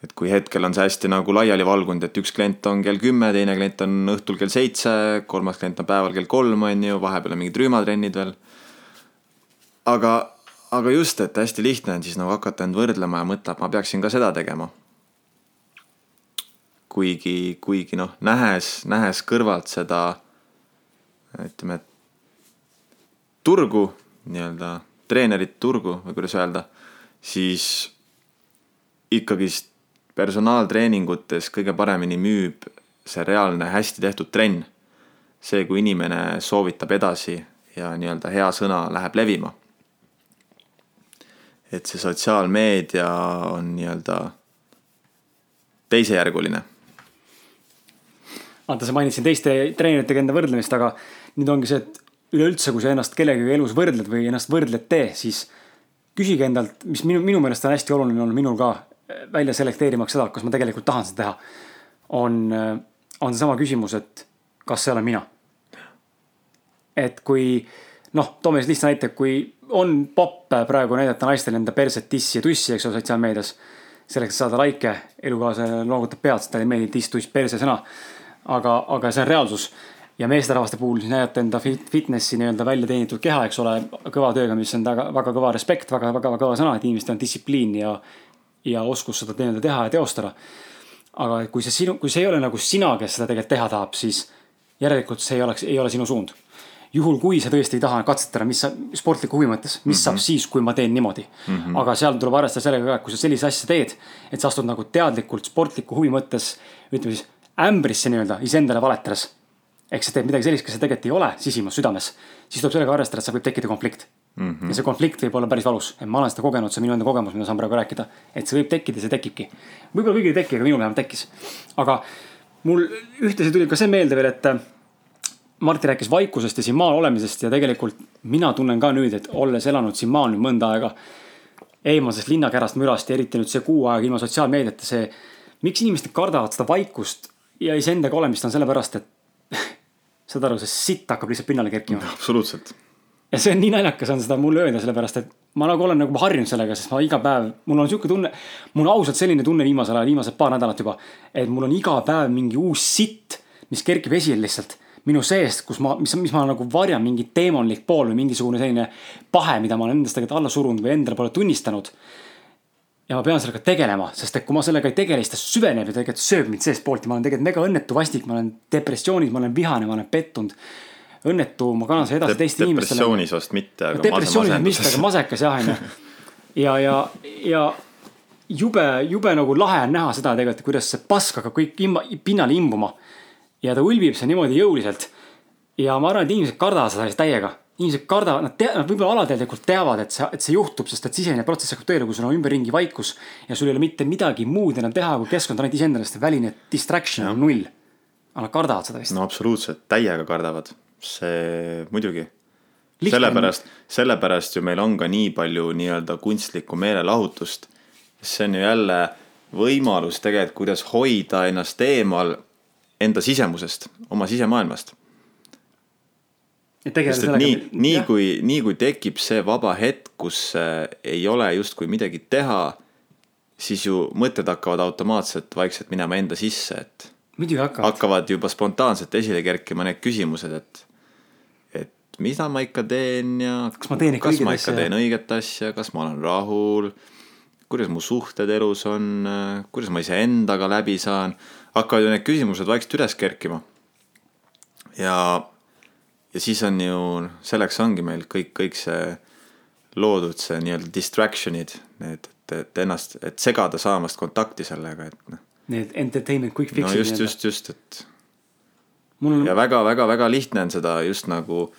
et kui hetkel on see hästi nagu laiali valgunud, et üks klient on kell kümme, teine klient on õhtul kell seitse, kolmas klient on päeval kell kolm, on ju, vahepeal on mingid rühmatrennid veel. aga, aga just, et hästi lihtne on siis nagu hakata end võrdlema ja mõtlema, et ma peaksin ka seda tegema. kuigi, kuigi noh, nähes, nähes kõrvalt seda, ütleme, turgu, nii-öelda treenerit turgu või kuidas öelda, siis ikkagist personaaltreeningutes kõige paremini müüb see reaalne hästi tehtud trenn. see, kui inimene soovitab edasi ja nii-öelda hea sõna läheb levima. et see sotsiaalmeedia on nii-öelda teisejärguline. vaata, sa mainisid teiste treeneritega enda võrdlemist, aga nüüd ongi see, et üleüldse, kui sa ennast kellegagi elus võrdled või ennast võrdled tee, siis küsige endalt, mis minu, minu meelest on hästi oluline olnud minul ka välja selekteerimaks seda, kas ma tegelikult tahan seda teha. on, on seesama küsimus, et kas see olen mina. et kui noh, toome siis lihtsa näite, kui on popp praegu näidata naistele enda perset, tissi ja tussi, eks ole, sotsiaalmeedias. selleks, et saada laike, elukaaslane loogutab pead, sest talle ei meeldi tiss, tuss, perse sõna. aga, aga see on reaalsus ja meesterahvaste puhul siis näidata enda fit, fitnessi nii-öelda välja teenitud keha, eks ole, kõva tööga, mis on väga, väga kõva respekt, väga, väga, väga kõva sõna, et inimestel on distsipliin ja ja oskus seda nii-öelda teha ja teostada. aga kui see sinu, kui see ei ole nagu sina, kes seda tegelikult teha tahab, siis järelikult see ei oleks, ei ole sinu suund. juhul, kui sa tõesti ei taha katsetada, mis sa sportliku huvi mõttes, mis mm -hmm. saab siis, kui ma teen niimoodi mm. -hmm. aga seal tuleb arvestada sellega ka, et kui sa sellise asja teed, et sa astud nagu teadlikult sportliku huvi mõttes, ütleme siis ämbrisse nii-öelda iseendale valetades ehk sa teed midagi sellist, kas sa tegelikult ei ole sisimas südames, siis tuleb sellega arvestada, et seal võib tekkida konflikt mm. -hmm. ja see konflikt võib olla päris valus, et ma olen seda kogenud, see on minu enda kogemus, mida saan praegu rääkida. et see võib tekkida, see tekibki. võib-olla kõigil ei teki, aga minul vähemalt tekkis. aga mul ühtlasi tuli ka see meelde veel, et Martti rääkis vaikusest ja siin maal olemisest ja tegelikult mina tunnen ka nüüd, et olles elanud siin maal nüüd mõnda aega eemalsest linnakärast mürast ja eriti nüüd see kuu aega ilma sotsiaalmeediata, see, miks inimesed kardavad seda vaikust ja iseendaga olemist on sellepärast, et [LAUGHS] saad aru, see sitt hakkab lihtsalt pinnale kerkima. absoluutselt. ja see on nii naljakas on seda mulle öelda, sellepärast et ma nagu olen nagu harjunud sellega, sest ma iga päev, mul on sihuke tunne, mul on ausalt selline tunne viimasel ajal, viimased paar nädalat juba, et mul on iga päev mingi uus sitt, mis kerkib esile lihtsalt minu seest, kus ma, mis, mis ma nagu varjan mingi teemonlik pool või mingisugune selline pahe, mida ma olen endast tegelikult alla surunud või endale pole tunnistanud. Ja ma pean sellega tegelema, sest et kui ma sellega ei tegele, siis ta süveneb ja tegelikult sööb mind seestpoolt ja ma olen tegelikult mega õnnetu vastik, ma olen depressioonis, ma olen vihane, ma olen pettunud. õnnetu, ma kannan seda edasi teistele inimestele. depressioonis vast mitte, aga. depressioonis mitte, aga masekas jah, onju. ja, ja, ja jube, jube nagu lahe on näha seda tegelikult, kuidas see pask hakkab kõik imma, pinnale imbuma ja ta ulbib seal niimoodi jõuliselt. ja ma arvan, et inimesed kardavad seda täiega. Inimesed kardavad, nad tea-, nad võib-olla alateadlikult teavad, et see, et see juhtub, sest et sisemine protsess hakkab tööle, kui sul on ümberringi vaikus. ja sul ei ole mitte midagi muud enam teha, kui keskkond ainult iseendale, sest väline distraction on null. aga nad kardavad seda vist. no absoluutselt, täiega kardavad, see muidugi sellepärast, sellepärast ju meil on ka nii palju nii-öelda kunstlikku meelelahutust. see on ju jälle võimalus tegelikult, kuidas hoida ennast eemal enda sisemusest, oma sisemaailmast. Sest et nii, nii kui, nii kui tekib see vaba hetk, kus äh, ei ole justkui midagi teha, siis ju mõtted hakkavad automaatselt vaikselt minema enda sisse, et. hakkavad. hakkavad juba spontaanselt esile kerkima need küsimused, et, et mida ma ikka teen ja. kas ma teen ikka kas ma ikka teen õiget asja, kas ma olen rahul kuidas mu suhted elus on, kuidas ma iseendaga läbi saan hakkavad ju need küsimused vaikselt üles kerkima. ja, ja siis on ju, selleks ongi meil kõik, kõik see loodud, see nii-öelda distraction'id, need, et, et ennast, et segada saamast kontakti sellega, et noh. Need entertainment quick fix'id. no just, just, just, et. On... ja väga-väga-väga lihtne on seda just nagu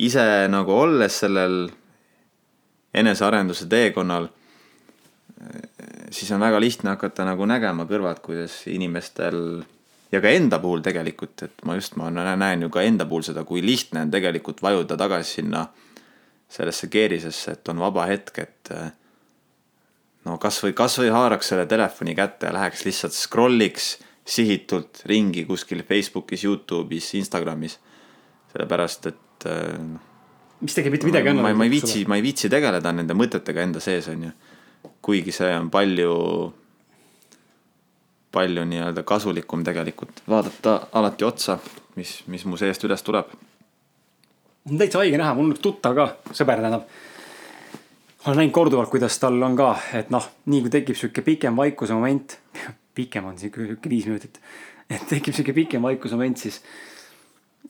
ise nagu olles sellel enesearenduse teekonnal siis on väga lihtne hakata nagu nägema kõrvalt, kuidas inimestel ja ka enda puhul tegelikult, et ma just, ma näen ju ka enda puhul seda, kui lihtne on tegelikult vajuda tagasi sinna sellesse keerisesse, et on vaba hetk, et no kasvõi, kasvõi haaraks selle telefoni kätte ja läheks lihtsalt scroll'iks sihitult ringi kuskil Facebookis, Youtube'is, Instagramis. sellepärast, et noh. mis tegelikult mitte midagi annab. ma, ma ei viitsi, ma ei viitsi tegeleda nende mõtetega enda sees, on ju kuigi see on palju, palju nii-öelda kasulikum tegelikult vaadata alati otsa, mis, mis mu seest üles tuleb. täitsa haige näha, mul on üks tuttav ka, sõber tähendab. olen näinud korduvalt, kuidas tal on ka, et noh, nii kui tekib sihuke pikem vaikuse moment, [LAUGHS] pikem on sihuke, sihuke viis minutit, et tekib sihuke pikem vaikuse moment, siis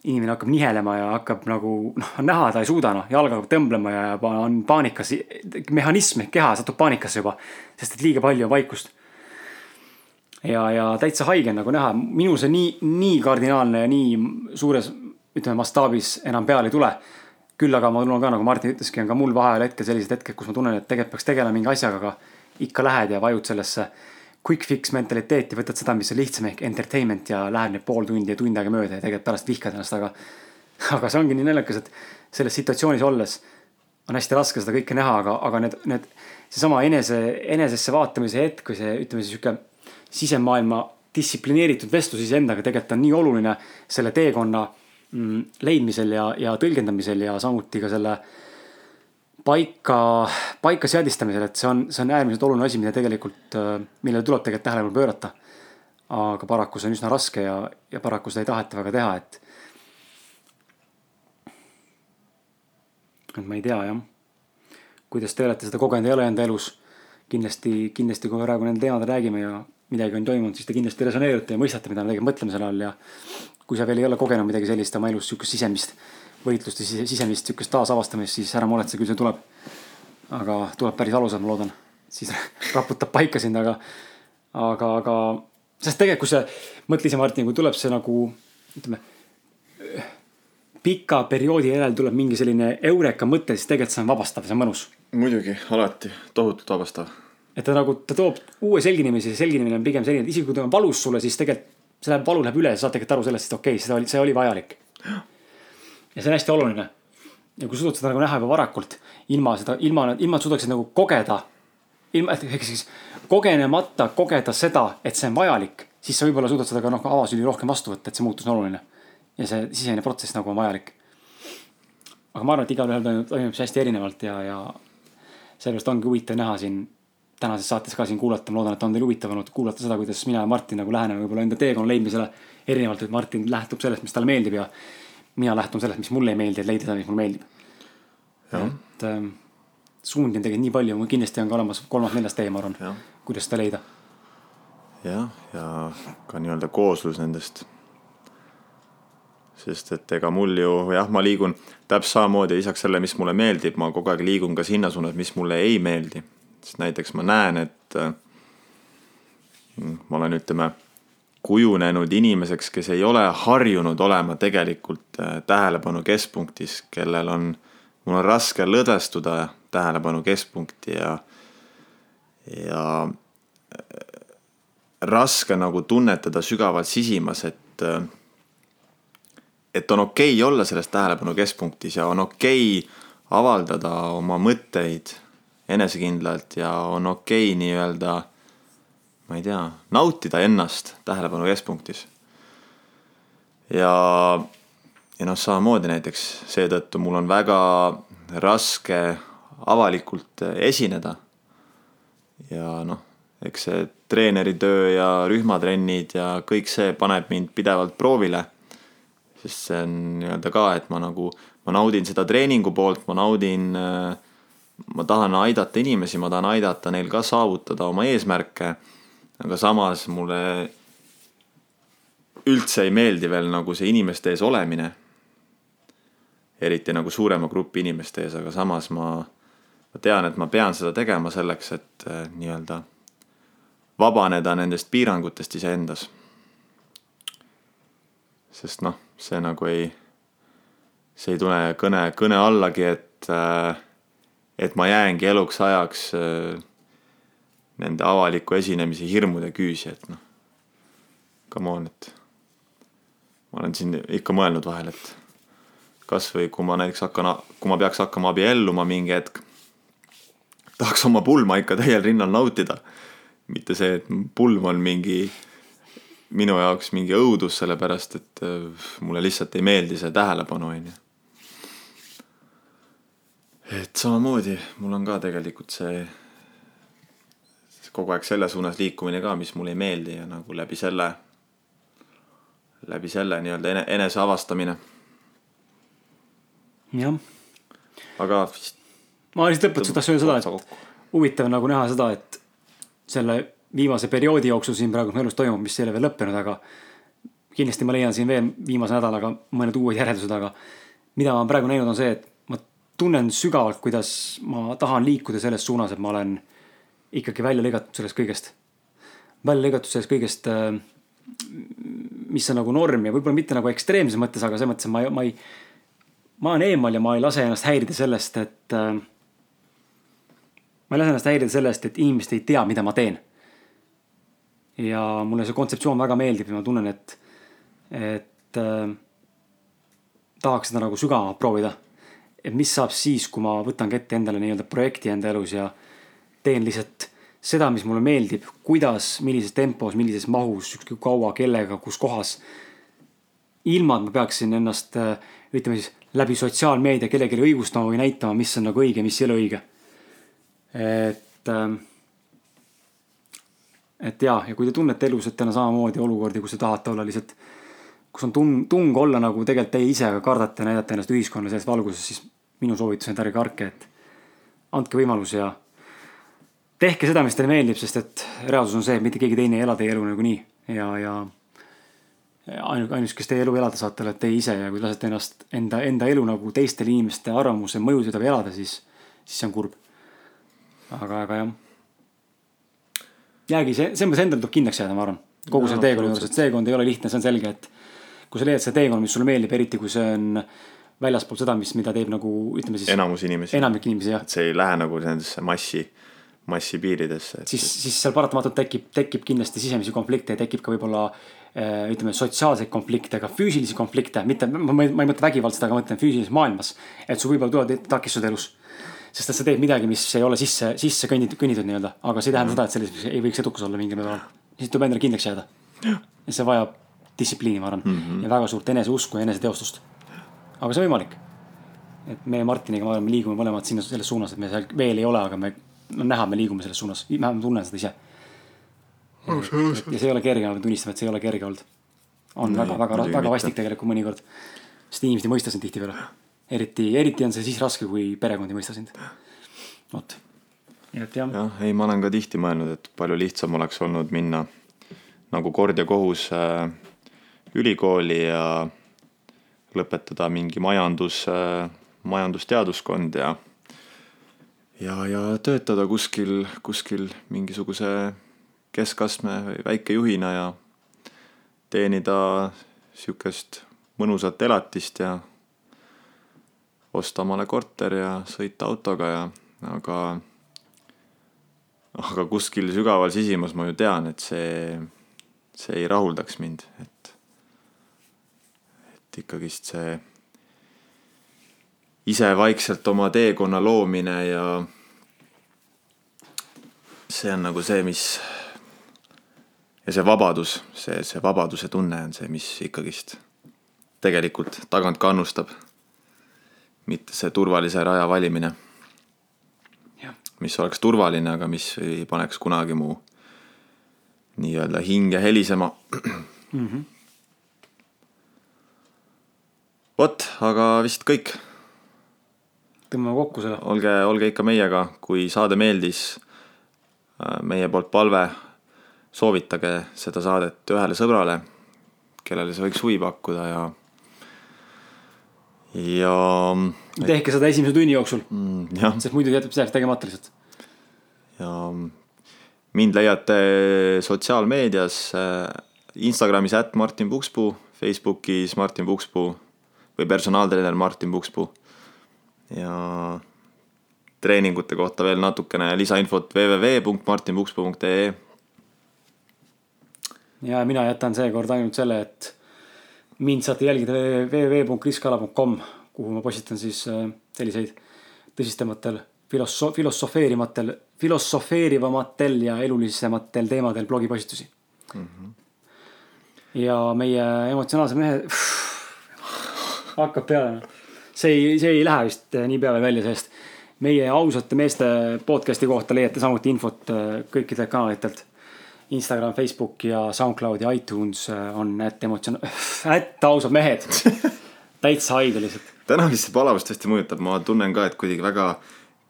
inimene hakkab nihelema ja hakkab nagu noh, on näha, ta ei suuda noh, jalg hakkab tõmblema ja on paanikas, mehhanism ehk keha satub paanikasse juba, sest et liiga palju on vaikust. Ja, ja täitsa haige on nagu näha, minul see nii, nii kardinaalne ja nii suures, ütleme mastaabis enam peale ei tule. küll aga ma tunnen ka nagu Martin ütleski, on ka mul vaheajal hetkel sellised hetked, kus ma tunnen, et tegelikult peaks tegelema mingi asjaga, aga ikka lähed ja vajud sellesse quick fix mentaliteeti, võtad seda, mis on lihtsam ehk entertainment ja läheb nüüd pool tundi ja tund aega mööda ja tegelikult pärast vihkad ennast, aga. aga see ongi nii naljakas, et selles situatsioonis olles on hästi raske seda kõike näha, aga, aga need, need, seesama enese, enesesse vaatamise hetk või see, ütleme siis sihuke sisemaailma distsiplineeritud vestlus iseendaga tegelikult on nii oluline selle teekonna mm, leidmisel ja, ja tõlgendamisel ja samuti ka selle paika, paika seadistamisel, et see on, see on äärmiselt oluline asi, mida tegelikult, millele tuleb tegelikult tähelepanu pöörata. aga paraku see on üsna raske ja, ja paraku seda ei taheta väga teha, et. et ma ei tea jah, kuidas te olete seda kogenud ei ole enda elus. kindlasti, kindlasti, kui praegu nendel teemadel räägime ja midagi on toimunud, siis te kindlasti resoneerute ja mõistate, mida me tegelikult mõtleme selle all ja. kui sa veel ei ole kogenud midagi sellist oma elus, sihukest sisemist võitlust ja sisemist sihukest taasavastamist, siis ära muretse, küll see tuleb. aga tuleb päris valusalt, ma loodan. siis [LAUGHS] raputab paika sind, aga, aga, aga, sest tegelikult, kui sa mõtle ise, Martin, kui tuleb see nagu ütleme, pika perioodi järel tuleb mingi selline eureka mõte, siis tegelikult see on vabastav, see on mõnus. muidugi, alati, tohutult vabastav. Et ta nagu, ta toob uue selginemise, selginemine on pigem selline, et isegi kui ta on valus sulle, siis tegelikult see läheb, valu läheb üle, sa saad tegelikult aru sellest, et okei okay,, seda oli, see oli vajalik. ja see on hästi oluline. ja kui suudad seda nagu näha juba varakult, ilma seda, ilma, ilma et suudaksid nagu kogeda, ilma, ehk siis kogenemata kogeda seda, et see on vajalik, siis sa võib-olla suudad seda ka noh, avasüli rohkem vastu võtta, et see muutus on oluline. ja see sisemine protsess nagu on vajalik. aga ma arvan, et igalühel toimub, toimub see hästi erinevalt ja, ja sellepärast ongi huvitav näha siin tänases saates ka siin kuulata, ma loodan, et on teil huvitav olnud kuulata seda, kuidas mina ja Martin nagu läheneme võib-olla enda teekonna leidmisele. erinevalt, et Martin lähtub sellest, mis talle meeldib ja mina lähtun sellest, mis mulle ei meeldi, et leida seda, mis mulle meeldib. et ähm, suundi on tegelikult nii palju, kindlasti on ka olemas kolmas-neljas tee, ma arvan, kuidas seda leida. jah, ja ka nii-öelda kooslus nendest. sest et ega mul ju jah, ma liigun täpselt samamoodi lisaks sellele, mis mulle meeldib, ma kogu aeg liigun ka sinna suunas, mis mulle ei meeldi sest näiteks ma näen, et äh, ma olen, ütleme, kujunenud inimeseks, kes ei ole harjunud olema tegelikult äh, tähelepanu keskpunktis, kellel on, mul on raske lõdvestuda tähelepanu keskpunkti ja, ja äh, raske nagu tunnetada sügavalt sisimas, et et on okei okay olla selles tähelepanu keskpunktis ja on okei okay avaldada oma mõtteid enesekindlalt ja on okei okay, nii-öelda, ma ei tea, nautida ennast tähelepanu keskpunktis. ja, ja noh, samamoodi näiteks seetõttu mul on väga raske avalikult esineda. ja noh, eks see treeneritöö ja rühmatrennid ja kõik see paneb mind pidevalt proovile. sest see on nii-öelda ka, et ma nagu, ma naudin seda treeningu poolt, ma naudin äh, ma tahan aidata inimesi, ma tahan aidata neil ka saavutada oma eesmärke. aga samas mulle üldse ei meeldi veel nagu see inimeste ees olemine. eriti nagu suurema grupi inimeste ees, aga samas ma, ma tean, et ma pean seda tegema selleks, et äh, nii-öelda vabaneda nendest piirangutest iseendas. sest noh, see nagu ei, see ei tule kõne, kõne allagi, et äh, et ma jäängi eluks ajaks äh, nende avaliku esinemise hirmude küüsi, et noh, come on, et ma olen siin ikka mõelnud vahel, et kasvõi kui ma näiteks hakkan, kui ma peaks hakkama abielluma mingi hetk, tahaks oma pulma ikka täiel rinnal nautida. mitte see, et pulm on mingi minu jaoks mingi õudus, sellepärast et äh, mulle lihtsalt ei meeldi see tähelepanu, onju et samamoodi mul on ka tegelikult see, kogu aeg selle suunas liikumine ka, mis mulle ei meeldi ja nagu läbi selle, läbi selle nii-öelda ene, enese avastamine. jah. aga. ma lihtsalt lõpetuseks tahtsin öelda seda, et huvitav nagu näha seda, et selle viimase perioodi jooksul siin praegu elus toimub, mis ei ole veel lõppenud, aga kindlasti ma leian siin veel viimase nädalaga mõned uued järeldused, aga mida ma praegu näinud, on see, et tunnen sügavalt, kuidas ma tahan liikuda selles suunas, et ma olen ikkagi välja lõigatud sellest kõigest. välja lõigatud sellest kõigest, äh, mis on nagu norm ja võib-olla mitte nagu ekstreemses mõttes, aga selles mõttes, et ma ma ei, ma olen eemal ja ma ei lase ennast häirida sellest, et äh, ma ei lase ennast häirida sellest, et inimesed ei tea, mida ma teen. ja mulle see kontseptsioon väga meeldib ja ma tunnen, et, et äh, tahaks seda nagu sügavamalt proovida et mis saab siis, kui ma võtan kätte endale nii-öelda projekti enda elus ja teen lihtsalt seda, mis mulle meeldib, kuidas, millises tempos, millises mahus, ükskõik kaua, kellega, kus kohas. ilma, et ma peaksin ennast, ütleme siis läbi sotsiaalmeedia kellelegi õigustama või näitama, mis on nagu õige, mis ei ole õige. et, ähm, et ja, ja kui te tunnete elus, et teil on samamoodi olukordi, kus te tahate olla lihtsalt kus on tung, tung olla nagu tegelikult teie ise, kardate näidata ennast ühiskonna selles valguses, siis minu soovitus on, et ärge kartke, et andke võimalus ja tehke seda, mis teile meeldib, sest et reaalsus on see, et mitte keegi teine ei ela teie elu nagunii ja, ja ainus, ainus, kes teie elu elada saate, olete teie ise ja kui lasete ennast enda, enda elu nagu teistele inimeste arvamuse või elada, siis, siis see on kurb. aga, aga jah. jäägi see, selles mõttes endale tuleb kindlaks jääda, ma arvan. kogu selle teekonna juures, et teekond ei ole lihtne, see on selge, et kui sa leiad selle teekonna, mis sulle meeldib, eriti kui see on väljaspool seda, mis, mida teeb nagu ütleme siis enamus inimesi. enamik inimesi jah. et see ei lähe nagu nendesse massi, massi piiridesse. siis, siis seal paratamatult tekib, tekib kindlasti sisemisi konflikte ja tekib ka võib-olla äh, ütleme, sotsiaalseid konflikte, ka füüsilisi konflikte, mitte, ma, ma ei mõtle vägivaldselt, aga ma mõtlen füüsilises maailmas. et sul võib-olla tulevad takistused elus. sest et sa teed midagi, mis ei ole sisse, sisse kõnnitud, kõnnitud nii-öelda, aga see ei tähenda mm. seda, et selles ei võiks edukas olla mingil määral. siis tuleb endale kindlaks jääda. ja see vajab distsipliini, ma arvan mm, -hmm. ja väga suurt eneseusku ja eneseteostust aga see on võimalik. et meie Martiniga, ma arvan, me liigume mõlemad sinna, selles suunas, et me seal veel ei ole, aga me, no näha, me liigume selles suunas, vähemalt tunnen seda ise. ja see ei ole kerge, ma pean tunnistama, et see ei ole kerge olnud. on nee, väga, väga, väga vastik tegelikult mõnikord. sest inimesed ei mõista sind tihtipeale. eriti, eriti on see siis raske, kui perekond ei mõista sind. vot. et jah. jah, ei, ma olen ka tihti mõelnud, et palju lihtsam oleks olnud minna nagu kord ja kohus äh, ülikooli ja lõpetada mingi majandus, majandusteaduskond ja ja, ja töötada kuskil, kuskil mingisuguse keskastme või väikejuhina ja teenida sihukest mõnusat elatist ja osta omale korter ja sõita autoga ja aga, aga kuskil sügaval sisimas ma ju tean, et see, see ei rahuldaks mind, et et ikkagist see ise vaikselt oma teekonna loomine ja see on nagu see, mis ja see vabadus, see, see vabaduse tunne on see, mis ikkagist tegelikult tagant kannustab. mitte see turvalise raja valimine. mis oleks turvaline, aga mis ei paneks kunagi mu nii-öelda hinge helisema mm. -hmm vot, aga vist kõik. tõmbame kokku selle. olge, olge ikka meiega, kui saade meeldis. Äh, meie poolt palve, soovitage seda saadet ühele sõbrale, kellele see võiks huvi pakkuda ja, ja. tehke seda esimese tunni jooksul mm,. sest muidu jätab see tegemata lihtsalt. ja mind leiate sotsiaalmeedias äh, Instagramis ätt Martin Pukspuu, Facebookis Martin Pukspuu või personaaltreener Martin Pukspuu. ja treeningute kohta veel natukene lisainfot www.martinpukspuu.ee. ja mina jätan seekord ainult selle, et mind saate jälgida www.kriskala.com, kuhu ma postitan siis äh, selliseid tõsistematel filoso-, filosofeerimatel, filosofeerivamatel ja elulisematel teemadel blogipostitusi mm. -hmm. ja meie emotsionaalse mehe [LAUGHS] hakkab peale. Noh. see ei, see ei lähe vist eh, niipea veel välja, sest meie ausate meeste podcast'i kohta leiate samuti infot eh, kõikidelt kanalitelt. Instagram, Facebook ja SoundCloud ja iTunes eh, on ätt emotsioon-, [LAUGHS] ätt ausad mehed täitsa haige lihtsalt. täna vist see palavust hästi mõjutab, ma tunnen ka, et kuidagi väga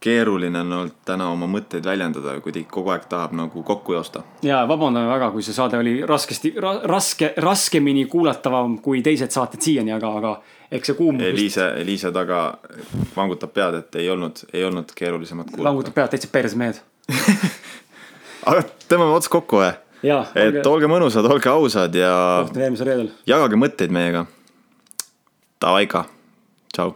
keeruline on olnud täna oma mõtteid väljendada, kuidagi kogu aeg tahab nagu kokku joosta. ja vabandame väga, kui see saade oli raskesti ra,, raske, raskemini kuulatavam kui teised saated siiani, aga, aga eks see kuum. Eliise, Eliise taga vangutab pead, et ei olnud, ei olnud keerulisemat kuulata. vangutab pead, täitsa perse mehed [LAUGHS] aga tõmbame ots kokku või? et olge mõnusad, olge ausad ja. kohtume järgmisel reedel. jagage mõtteid meiega. Davai ka, tšau